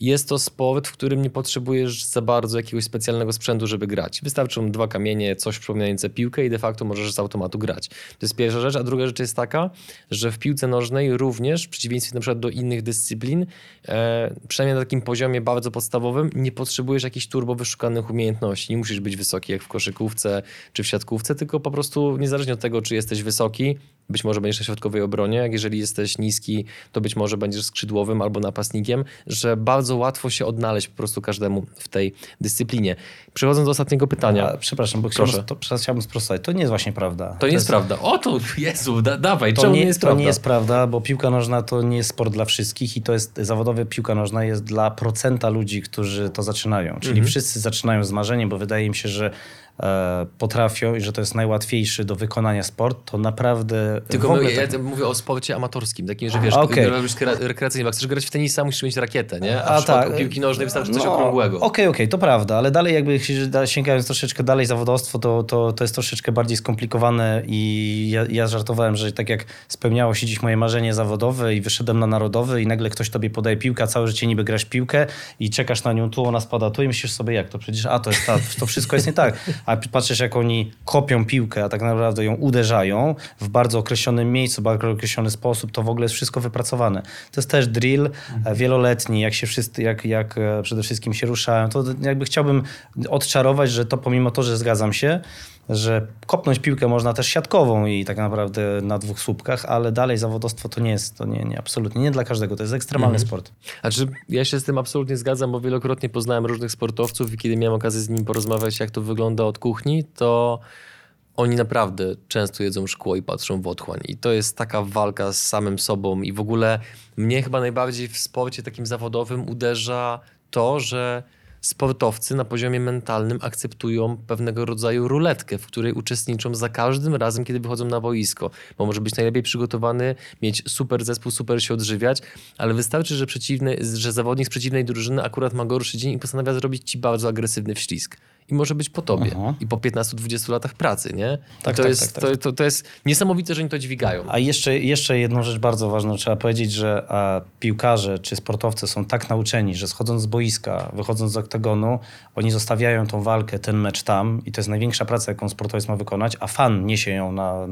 B: jest to sport, w którym nie potrzebujesz za bardzo jakiegoś specjalnego sprzętu, żeby grać. Wystarczą dwa kamienie, coś przypominające piłkę i de facto możesz z automatu grać. To jest pierwsza rzecz, a druga rzecz jest taka, że w piłce nożnej również, w przeciwieństwie na przykład do innych dyscyplin, e, przynajmniej na takim poziomie bardzo podstawowym, nie potrzebujesz jakichś turbo wyszukanych umiejętności. Nie musisz być wysoki jak w koszykówce czy w siatkówce, tylko po prostu niezależnie od tego, czy jesteś wysoki, być może będziesz na środkowej obronie, jak jeżeli jesteś niski, to być może będziesz skrzydłowym albo napastnikiem, że bardzo łatwo się odnaleźć po prostu każdemu w tej dyscyplinie. Przechodząc do ostatniego pytania. A,
A: przepraszam, bo chciałbym, to, chciałbym sprostać. To nie jest właśnie prawda.
B: To, to nie jest, prawda. O to, Jezu, da, dawaj, to czemu
A: nie,
B: nie jest
A: to
B: prawda?
A: nie jest prawda, bo piłka nożna to nie jest sport dla wszystkich i to jest, zawodowa piłka nożna jest dla procenta ludzi, którzy to zaczynają. Czyli mhm. wszyscy zaczynają z marzeniem, bo wydaje mi się, że potrafią i że to jest najłatwiejszy do wykonania sport, to naprawdę...
B: Tylko tak... ja mówię o sporcie amatorskim, takim, że wiesz, okay. robisz rekreacyjnie, jak chcesz grać w tenisa, musisz mieć rakietę, nie? A, A w tak. piłki nożnej wystarczy coś no, okrągłego.
A: Okej, okay, okej, okay, to prawda, ale dalej jakby sięgając troszeczkę dalej zawodowstwo, to, to, to jest troszeczkę bardziej skomplikowane i ja, ja żartowałem, że tak jak spełniało się dziś moje marzenie zawodowe i wyszedłem na narodowy i nagle ktoś tobie podaje piłkę, całe życie niby grasz piłkę i czekasz na nią tu, ona spada tu i myślisz sobie, jak to przecież, a to jest ta, to wszystko jest nie tak a patrzysz jak oni kopią piłkę, a tak naprawdę ją uderzają w bardzo określonym miejscu, w bardzo określony sposób, to w ogóle jest wszystko wypracowane. To jest też drill mhm. wieloletni, jak się wszyscy, jak, jak e, przede wszystkim się ruszają. To jakby chciałbym odczarować, że to pomimo to, że zgadzam się, że kopnąć piłkę można też siatkową i tak naprawdę na dwóch słupkach, ale dalej zawodowstwo to nie jest, to nie, nie absolutnie, nie dla każdego, to jest ekstremalny mhm. sport.
B: A czy ja się z tym absolutnie zgadzam, bo wielokrotnie poznałem różnych sportowców i kiedy miałem okazję z nimi porozmawiać, jak to wygląda od kuchni, to oni naprawdę często jedzą szkło i patrzą w otchłań. I to jest taka walka z samym sobą i w ogóle mnie chyba najbardziej w sporcie takim zawodowym uderza to, że sportowcy na poziomie mentalnym akceptują pewnego rodzaju ruletkę, w której uczestniczą za każdym razem, kiedy wychodzą na boisko. Bo może być najlepiej przygotowany, mieć super zespół, super się odżywiać, ale wystarczy, że, przeciwny, że zawodnik z przeciwnej drużyny akurat ma gorszy dzień i postanawia zrobić ci bardzo agresywny wślizg. I może być po tobie. Aha. I po 15-20 latach pracy, nie? Tak, to,
A: tak,
B: jest,
A: tak, tak.
B: To, to, to, jest niesamowite, że oni to dźwigają.
A: A jeszcze, jeszcze jedną rzecz bardzo ważną. Trzeba powiedzieć, że piłkarze czy sportowcy są tak nauczeni, że schodząc z boiska, wychodząc z oktagonu, oni zostawiają tą walkę, ten mecz tam i to jest największa praca, jaką sportowiec ma wykonać, a fan niesie ją na,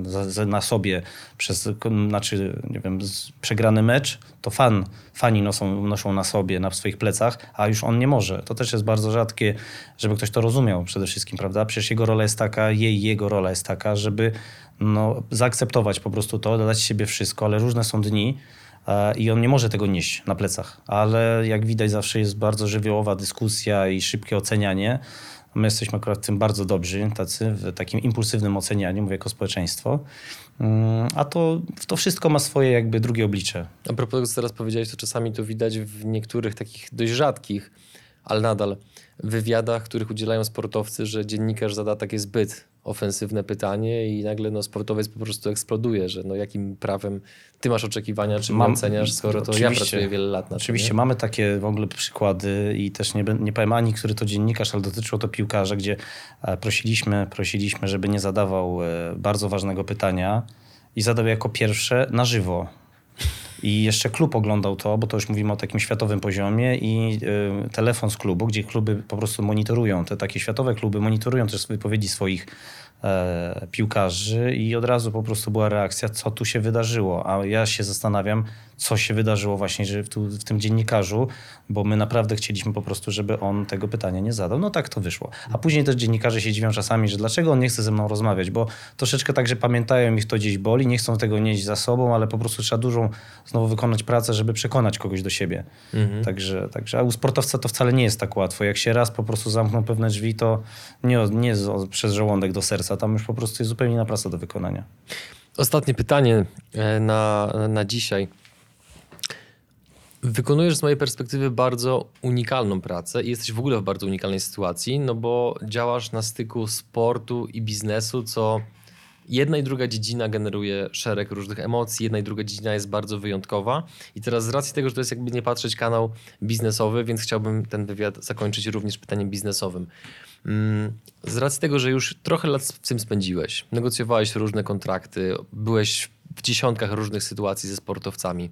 A: na sobie przez, znaczy, nie wiem, przegrany mecz, to fan, fani noszą, noszą na sobie, na swoich plecach, a już on nie może. To też jest bardzo rzadkie, żeby ktoś to rozumiał przede wszystkim, prawda? Przecież jego rola jest taka, jej, jego rola jest taka, żeby no, zaakceptować po prostu to, dodać siebie wszystko, ale różne są dni, e, i on nie może tego nieść na plecach. Ale jak widać, zawsze jest bardzo żywiołowa dyskusja i szybkie ocenianie. My jesteśmy akurat w tym bardzo dobrzy, tacy w takim impulsywnym ocenianiu, mówię jako społeczeństwo. Mm, a to, to wszystko ma swoje jakby drugie oblicze.
B: A propos tego, co teraz powiedziałeś, to czasami to widać w niektórych takich dość rzadkich, ale nadal wywiadach, których udzielają sportowcy, że dziennikarz zada takie zbyt ofensywne pytanie i nagle no, sportowiec po prostu eksploduje, że no, jakim prawem ty masz oczekiwania, czy Mam, oceniasz, skoro to ja pracuję wiele lat na
A: Oczywiście,
B: tym,
A: mamy takie w ogóle przykłady i też nie, nie powiem ani, który to dziennikarz, ale dotyczyło to piłkarza, gdzie e, prosiliśmy, prosiliśmy, żeby nie zadawał e, bardzo ważnego pytania i zadał jako pierwsze na żywo. I jeszcze klub oglądał to, bo to już mówimy o takim światowym poziomie i y, telefon z klubu, gdzie kluby po prostu monitorują, te takie światowe kluby monitorują też wypowiedzi swoich e, piłkarzy i od razu po prostu była reakcja, co tu się wydarzyło. A ja się zastanawiam, co się wydarzyło właśnie że w, tu, w tym dziennikarzu, bo my naprawdę chcieliśmy po prostu, żeby on tego pytania nie zadał. No tak to wyszło. A później też dziennikarze się dziwią czasami, że dlaczego on nie chce ze mną rozmawiać, bo troszeczkę tak, że pamiętają ich to gdzieś boli, nie chcą tego nieść za sobą, ale po prostu trzeba dużą znowu wykonać pracę, żeby przekonać kogoś do siebie. Mhm. Także, także, a u sportowca to wcale nie jest tak łatwo. Jak się raz po prostu zamkną pewne drzwi, to nie, nie przez żołądek do serca, tam już po prostu jest zupełnie inna praca do wykonania.
B: Ostatnie pytanie e, na, na dzisiaj. Wykonujesz z mojej perspektywy bardzo unikalną pracę i jesteś w ogóle w bardzo unikalnej sytuacji, no bo działasz na styku sportu i biznesu, co jedna i druga dziedzina generuje szereg różnych emocji, jedna i druga dziedzina jest bardzo wyjątkowa. I teraz z racji tego, że to jest jakby nie patrzeć kanał biznesowy, więc chciałbym ten wywiad zakończyć również pytaniem biznesowym. Mm, z racji tego, że już trochę lat w tym spędziłeś, negocjowałeś różne kontrakty, byłeś w dziesiątkach różnych sytuacji ze sportowcami.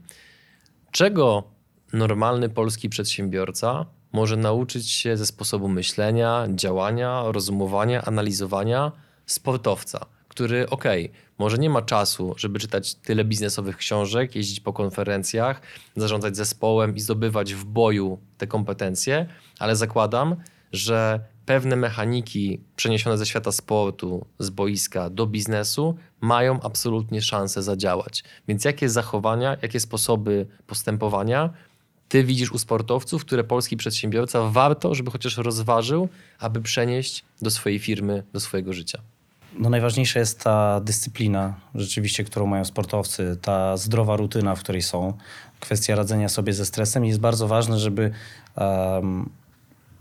B: Czego normalny polski przedsiębiorca może nauczyć się ze sposobu myślenia, działania, rozumowania, analizowania sportowca, który okej, okay, może nie ma czasu, żeby czytać tyle biznesowych książek, jeździć po konferencjach, zarządzać zespołem i zdobywać w boju te kompetencje, ale zakładam, że pewne mechaniki przeniesione ze świata sportu, z boiska do biznesu mają absolutnie szansę zadziałać. Więc jakie zachowania, jakie sposoby postępowania ty widzisz u sportowców, które polski przedsiębiorca warto, żeby chociaż rozważył, aby przenieść do swojej firmy, do swojego życia?
A: No najważniejsza jest ta dyscyplina, rzeczywiście, którą mają sportowcy, ta zdrowa rutyna, w której są. Kwestia radzenia sobie ze stresem i jest bardzo ważne, żeby um,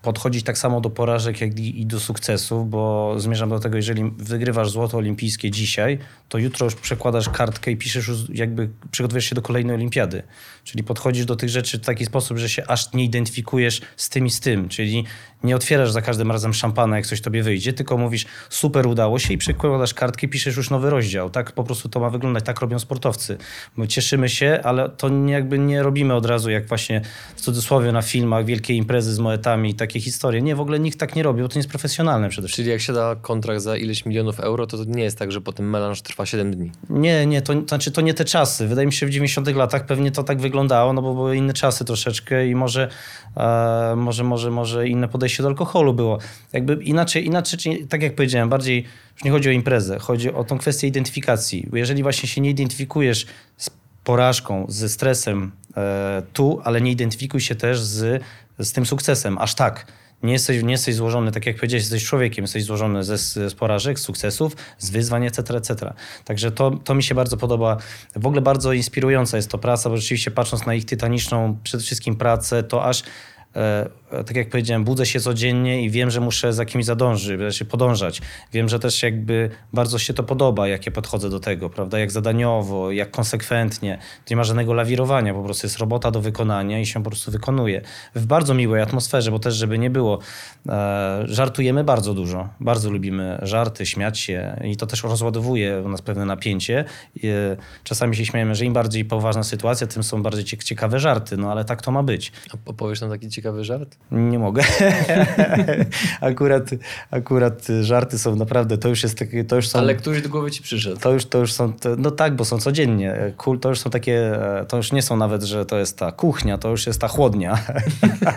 A: podchodzić tak samo do porażek, jak i do sukcesów, bo zmierzam do tego, jeżeli wygrywasz złoto olimpijskie dzisiaj, to jutro już przekładasz kartkę i piszesz jakby przygotowujesz się do kolejnej olimpiady. Czyli podchodzisz do tych rzeczy w taki sposób, że się aż nie identyfikujesz z tym i z tym. Czyli nie otwierasz za każdym razem szampana, jak coś tobie wyjdzie, tylko mówisz super udało się i przekładasz kartkę i piszesz już nowy rozdział. Tak po prostu to ma wyglądać, tak robią sportowcy. My cieszymy się, ale to jakby nie robimy od razu, jak właśnie w cudzysłowie na filmach, wielkie imprezy z moetami i takie historie. Nie, w ogóle nikt tak nie robi, bo to nie jest profesjonalne przede wszystkim.
B: Czyli jak się da kontrakt za ileś milionów euro, to, to nie jest tak, że potem melanż trwa 7 dni.
A: Nie, nie, to, to znaczy to nie te czasy. Wydaje mi się, w 90 latach pewnie to tak wyglądało, no bo były inne czasy troszeczkę i może, e, może, może, może inne podejście do alkoholu było. Jakby inaczej, inaczej, tak jak powiedziałem, bardziej już nie chodzi o imprezę, chodzi o tą kwestię identyfikacji. Jeżeli właśnie się nie identyfikujesz z porażką, ze stresem e, tu, ale nie identyfikuj się też z, z tym sukcesem, aż tak nie jesteś, nie jesteś złożony, tak jak powiedziałeś, jesteś człowiekiem, jesteś złożony ze, z porażek, z sukcesów, z wyzwań, etc., etc. Także to, to mi się bardzo podoba. W ogóle bardzo inspirująca jest to praca, bo rzeczywiście patrząc na ich tytaniczną przede wszystkim pracę, to aż e, tak jak powiedziałem, budzę się codziennie i wiem, że muszę za kimś zadążyć, podążać. Wiem, że też jakby bardzo się to podoba, jak ja podchodzę do tego, prawda? Jak zadaniowo, jak konsekwentnie. Nie ma żadnego lawirowania, po prostu jest robota do wykonania i się po prostu wykonuje. W bardzo miłej atmosferze, bo też, żeby nie było, e, żartujemy bardzo dużo. Bardzo lubimy żarty, śmiać się i to też rozładowuje u nas pewne napięcie. E, czasami się śmiejemy, że im bardziej poważna sytuacja, tym są bardziej ciekawe żarty, no ale tak to ma być.
B: A opowiesz nam taki ciekawy żart?
A: Nie mogę. akurat, akurat żarty są naprawdę, to już jest takie, to już są...
B: Ale któryś do głowy ci przyszedł.
A: To już, to już są, no tak, bo są codziennie. Kul, to już są takie, to już nie są nawet, że to jest ta kuchnia, to już jest ta chłodnia.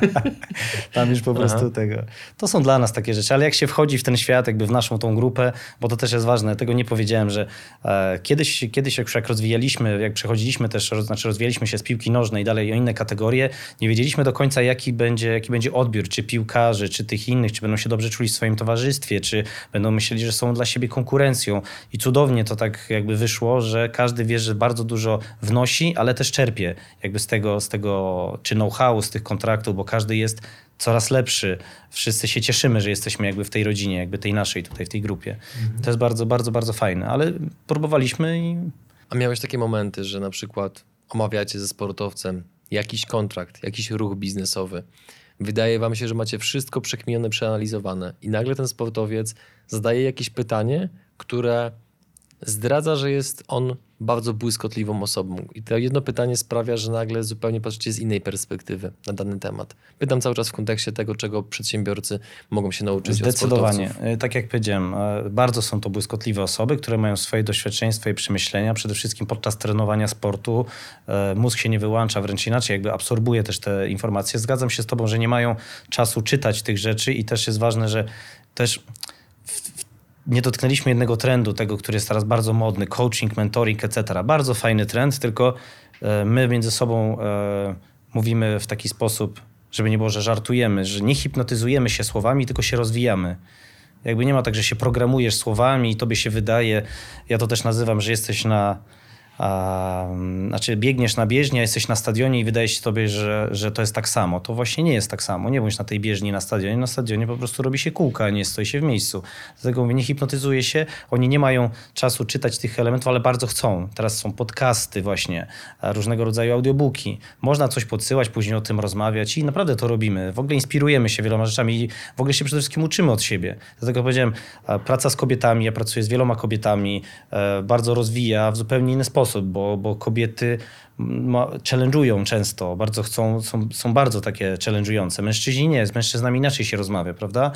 A: Tam już po prostu Aha. tego. To są dla nas takie rzeczy, ale jak się wchodzi w ten świat, jakby w naszą tą grupę, bo to też jest ważne, tego nie powiedziałem, że e, kiedyś, kiedyś jak rozwijaliśmy, jak przechodziliśmy też, znaczy rozwijaliśmy się z piłki nożnej dalej o inne kategorie, nie wiedzieliśmy do końca, jaki będzie, jaki będzie odbiór, czy piłkarzy, czy tych innych, czy będą się dobrze czuli w swoim towarzystwie, czy będą myśleli, że są dla siebie konkurencją. I cudownie to tak jakby wyszło, że każdy wie, że bardzo dużo wnosi, ale też czerpie jakby z tego, z tego czy know-how, z tych kontraktów, bo każdy jest coraz lepszy. Wszyscy się cieszymy, że jesteśmy jakby w tej rodzinie, jakby tej naszej tutaj, w tej grupie. Mhm. To jest bardzo, bardzo, bardzo fajne, ale próbowaliśmy i...
B: A miałeś takie momenty, że na przykład omawiacie ze sportowcem jakiś kontrakt, jakiś ruch biznesowy Wydaje wam się, że macie wszystko przekminione, przeanalizowane i nagle ten sportowiec zadaje jakieś pytanie, które zdradza, że jest on bardzo błyskotliwą osobą. I to jedno pytanie sprawia, że nagle zupełnie patrzycie z innej perspektywy na dany temat. Pytam cały czas w kontekście tego, czego przedsiębiorcy mogą się nauczyć
A: Zdecydowanie. E, tak jak powiedziałem, e, bardzo są to błyskotliwe osoby, które mają swoje doświadczenia, swoje przemyślenia. Przede wszystkim podczas trenowania sportu e, mózg się nie wyłącza, wręcz inaczej, jakby absorbuje też te informacje. Zgadzam się z tobą, że nie mają czasu czytać tych rzeczy i też jest ważne, że też nie dotknęliśmy jednego trendu, tego, który jest teraz bardzo modny, coaching, mentoring, etc. Bardzo fajny trend, tylko e, my między sobą e, mówimy w taki sposób, żeby nie było, że żartujemy, że nie hipnotyzujemy się słowami, tylko się rozwijamy. Jakby nie ma tak, że się programujesz słowami i tobie się wydaje, ja to też nazywam, że jesteś na znaczy biegniesz na bieżni, a jesteś na stadionie i wydaje się tobie, że, że to jest tak samo. To właśnie nie jest tak samo. Nie bądź na tej bieżni na stadionie. Na stadionie po prostu robi się kółka, nie stoi się w miejscu. Dlatego mówię, nie hipnotyzuje się. Oni nie mają czasu czytać tych elementów, ale bardzo chcą. Teraz są podcasty właśnie, różnego rodzaju audiobooki. Można coś podsyłać, później o tym rozmawiać i naprawdę to robimy. W ogóle inspirujemy się wieloma rzeczami i w ogóle się przede wszystkim uczymy od siebie. Dlatego powiedziałem, praca z kobietami, ja pracuję z wieloma kobietami, e, bardzo rozwija w zupełnie inny sposób sposób, bo, bo kobiety challenge'ują często, bardzo chcą, są, są bardzo takie challenge'ujące. Mężczyźni nie, z mężczyznami inaczej się rozmawia, prawda?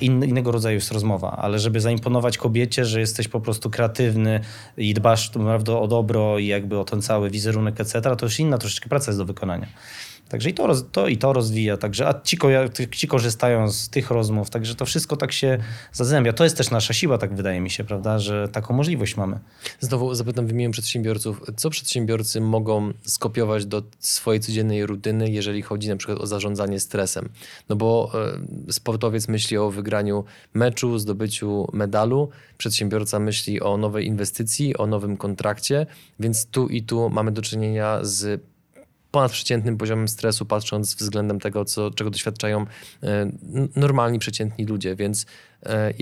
A: In, innego rodzaju jest rozmowa, ale żeby zaimponować kobiecie, że jesteś po prostu kreatywny i dbasz prawda, o dobro i jakby o ten cały wizerunek, etc., to już inna troszeczkę praca jest do wykonania. Także i to, to, i to rozwija, także, a ci, ci korzystają z tych rozmów, także to wszystko tak się zazębia. To jest też nasza siła, tak wydaje mi się, prawda, że taką możliwość mamy.
B: Znowu zapytam w imieniu przedsiębiorców, co przedsiębiorcy mogą skopiować do swojej codziennej rutyny, jeżeli chodzi na przykład o zarządzanie stresem? No bo e, sportowiec myśli o wygraniu meczu, zdobyciu medalu, przedsiębiorca myśli o nowej inwestycji, o nowym kontrakcie, więc tu i tu mamy do czynienia z ponadprzeciętnym poziomem stresu, patrząc względem tego, co, czego doświadczają e, normalni, przeciętni ludzie. Więc e,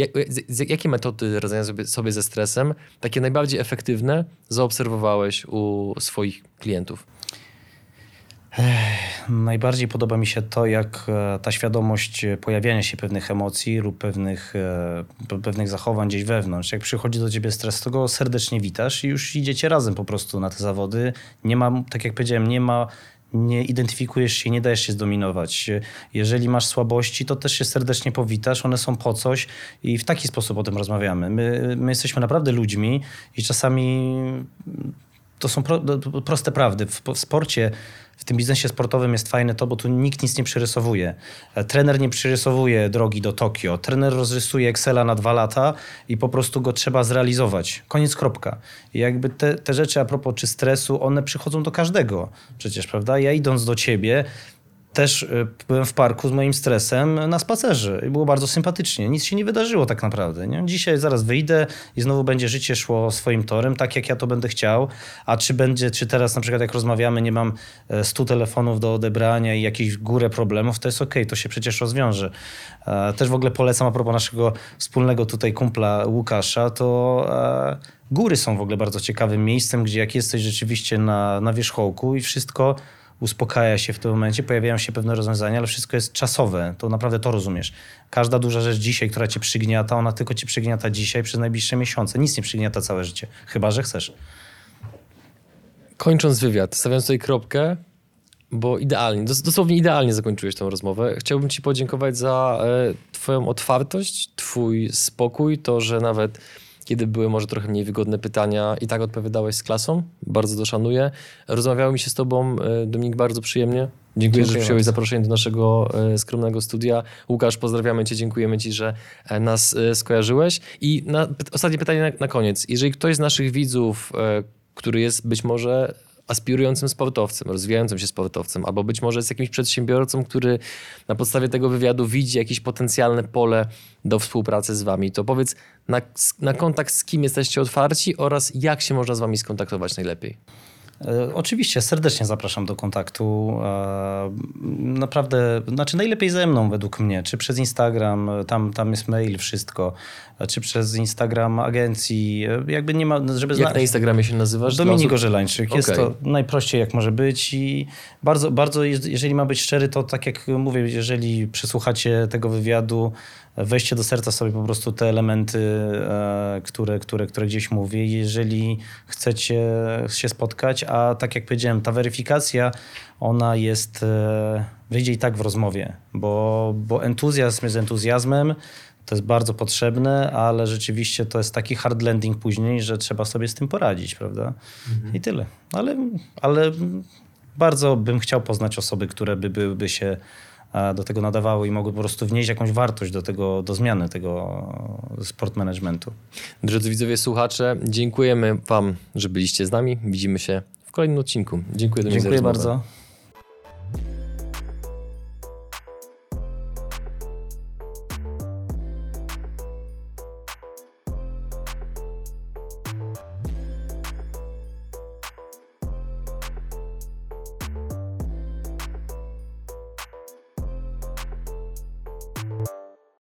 B: jakie metody radzenia sobie, sobie ze stresem, takie najbardziej efektywne, zaobserwowałeś u swoich klientów?
A: Najbardziej podoba mi się to, jak e, ta świadomość pojawiania się pewnych emocji lub pewnych, pewnych zachowań gdzieś wewnątrz. Jak przychodzi do ciebie stres, to go serdecznie witasz i już idziecie razem po prostu na te zawody. Nie ma, tak jak powiedziałem, nie ma nie identyfikujesz się, nie dajesz się zdominować. Jeżeli masz słabości, to też się serdecznie powitasz, one są po coś i w taki sposób o tym rozmawiamy. My, my jesteśmy naprawdę ludźmi i czasami to są pro, proste prawdy. W, w sporcie w tym biznesie sportowym jest fajne to, bo tu nikt nic nie przerysowuje. E, trener nie przerysowuje drogi do Tokio. Trener rozrysuje Excela na dwa lata i po prostu go trzeba zrealizować. Koniec, kropka. I jakby te, te rzeczy a propos czy stresu, one przychodzą do każdego przecież, prawda? Ja idąc do ciebie, też y, byłem w parku z moim stresem na spacerze i było bardzo sympatycznie. Nic się nie wydarzyło tak naprawdę. Nie? Dzisiaj zaraz wyjdę i znowu będzie życie szło swoim torem, tak jak ja to będę chciał. A czy będzie, czy teraz na przykład jak rozmawiamy, nie mam 100 telefonów do odebrania i jakieś górę problemów, to jest okej, okay, to się przecież rozwiąże. E, też w ogóle polecam a propos naszego wspólnego tutaj kumpla Łukasza, to e, góry są w ogóle bardzo ciekawym miejscem, gdzie jak jesteś rzeczywiście na, na wierzchołku i wszystko uspokaja się w tym momencie, pojawiają się pewne rozwiązania, ale wszystko jest czasowe. To naprawdę to rozumiesz. Każda duża rzecz dzisiaj, która cię przygniata, ona tylko cię przygniata dzisiaj przez najbliższe miesiące. Nic nie przygniata całe życie, chyba że chcesz.
B: Kończąc wywiad, stawiając tutaj kropkę, bo idealnie, dosłownie idealnie zakończyłeś tę rozmowę. Chciałbym Ci podziękować za e, Twoją otwartość, Twój spokój, to, że nawet kiedy były może trochę mniej wygodne pytania i tak odpowiadałeś z klasą. Bardzo to szanuję. Rozmawiało mi się z tobą, e, Dominik, bardzo przyjemnie. Dziękuję, Dziękuję że przyjąłeś zaproszenie do naszego e, skromnego studia. Łukasz, pozdrawiamy cię, dziękujemy ci, że e, nas skojarzyłeś. I na, ostatnie pytanie na, na koniec. Jeżeli ktoś z naszych widzów, który jest być może aspirującym sportowcem, rozwijającym się sportowcem, albo być może z jakimś przedsiębiorcą, który na podstawie tego wywiadu widzi jakieś potencjalne pole do współpracy z wami, to powiedz na, na kontakt z kim jesteście otwarci oraz jak się można z wami skontaktować najlepiej.
A: E, oczywiście, serdecznie zapraszam do kontaktu. E, naprawdę, znaczy najlepiej ze mną według mnie, czy przez Instagram, tam, tam jest mail, wszystko, czy przez Instagram agencji, jakby nie ma,
B: żeby Jak na Instagramie się nazywasz?
A: Dominik Orzelańczyk. Okay. Jest to najprościej jak może być i bardzo, bardzo, jeżeli ma być szczery, to tak jak mówię, jeżeli przesłuchacie tego wywiadu, weźcie do serca sobie po prostu te elementy, e, które, które, które gdzieś mówię. Jeżeli chcecie się spotkać, a tak jak powiedziałem, ta weryfikacja, ona jest, e, wyjdzie i tak w rozmowie, bo, bo entuzjazm jest entuzjazmem, to jest bardzo potrzebne, ale rzeczywiście to jest taki hard landing później, że trzeba sobie z tym poradzić, prawda? Mhm. I tyle. Ale, ale bardzo bym chciał poznać osoby, które by byłyby się do tego nadawały i mogły po prostu wnieść jakąś wartość do, tego, do zmiany tego sport managementu.
B: Drodzy widzowie, słuchacze, dziękujemy Wam, że byliście z nami. Widzimy się w kolejnym odcinku. Dziękuję,
A: Dziękuję bardzo.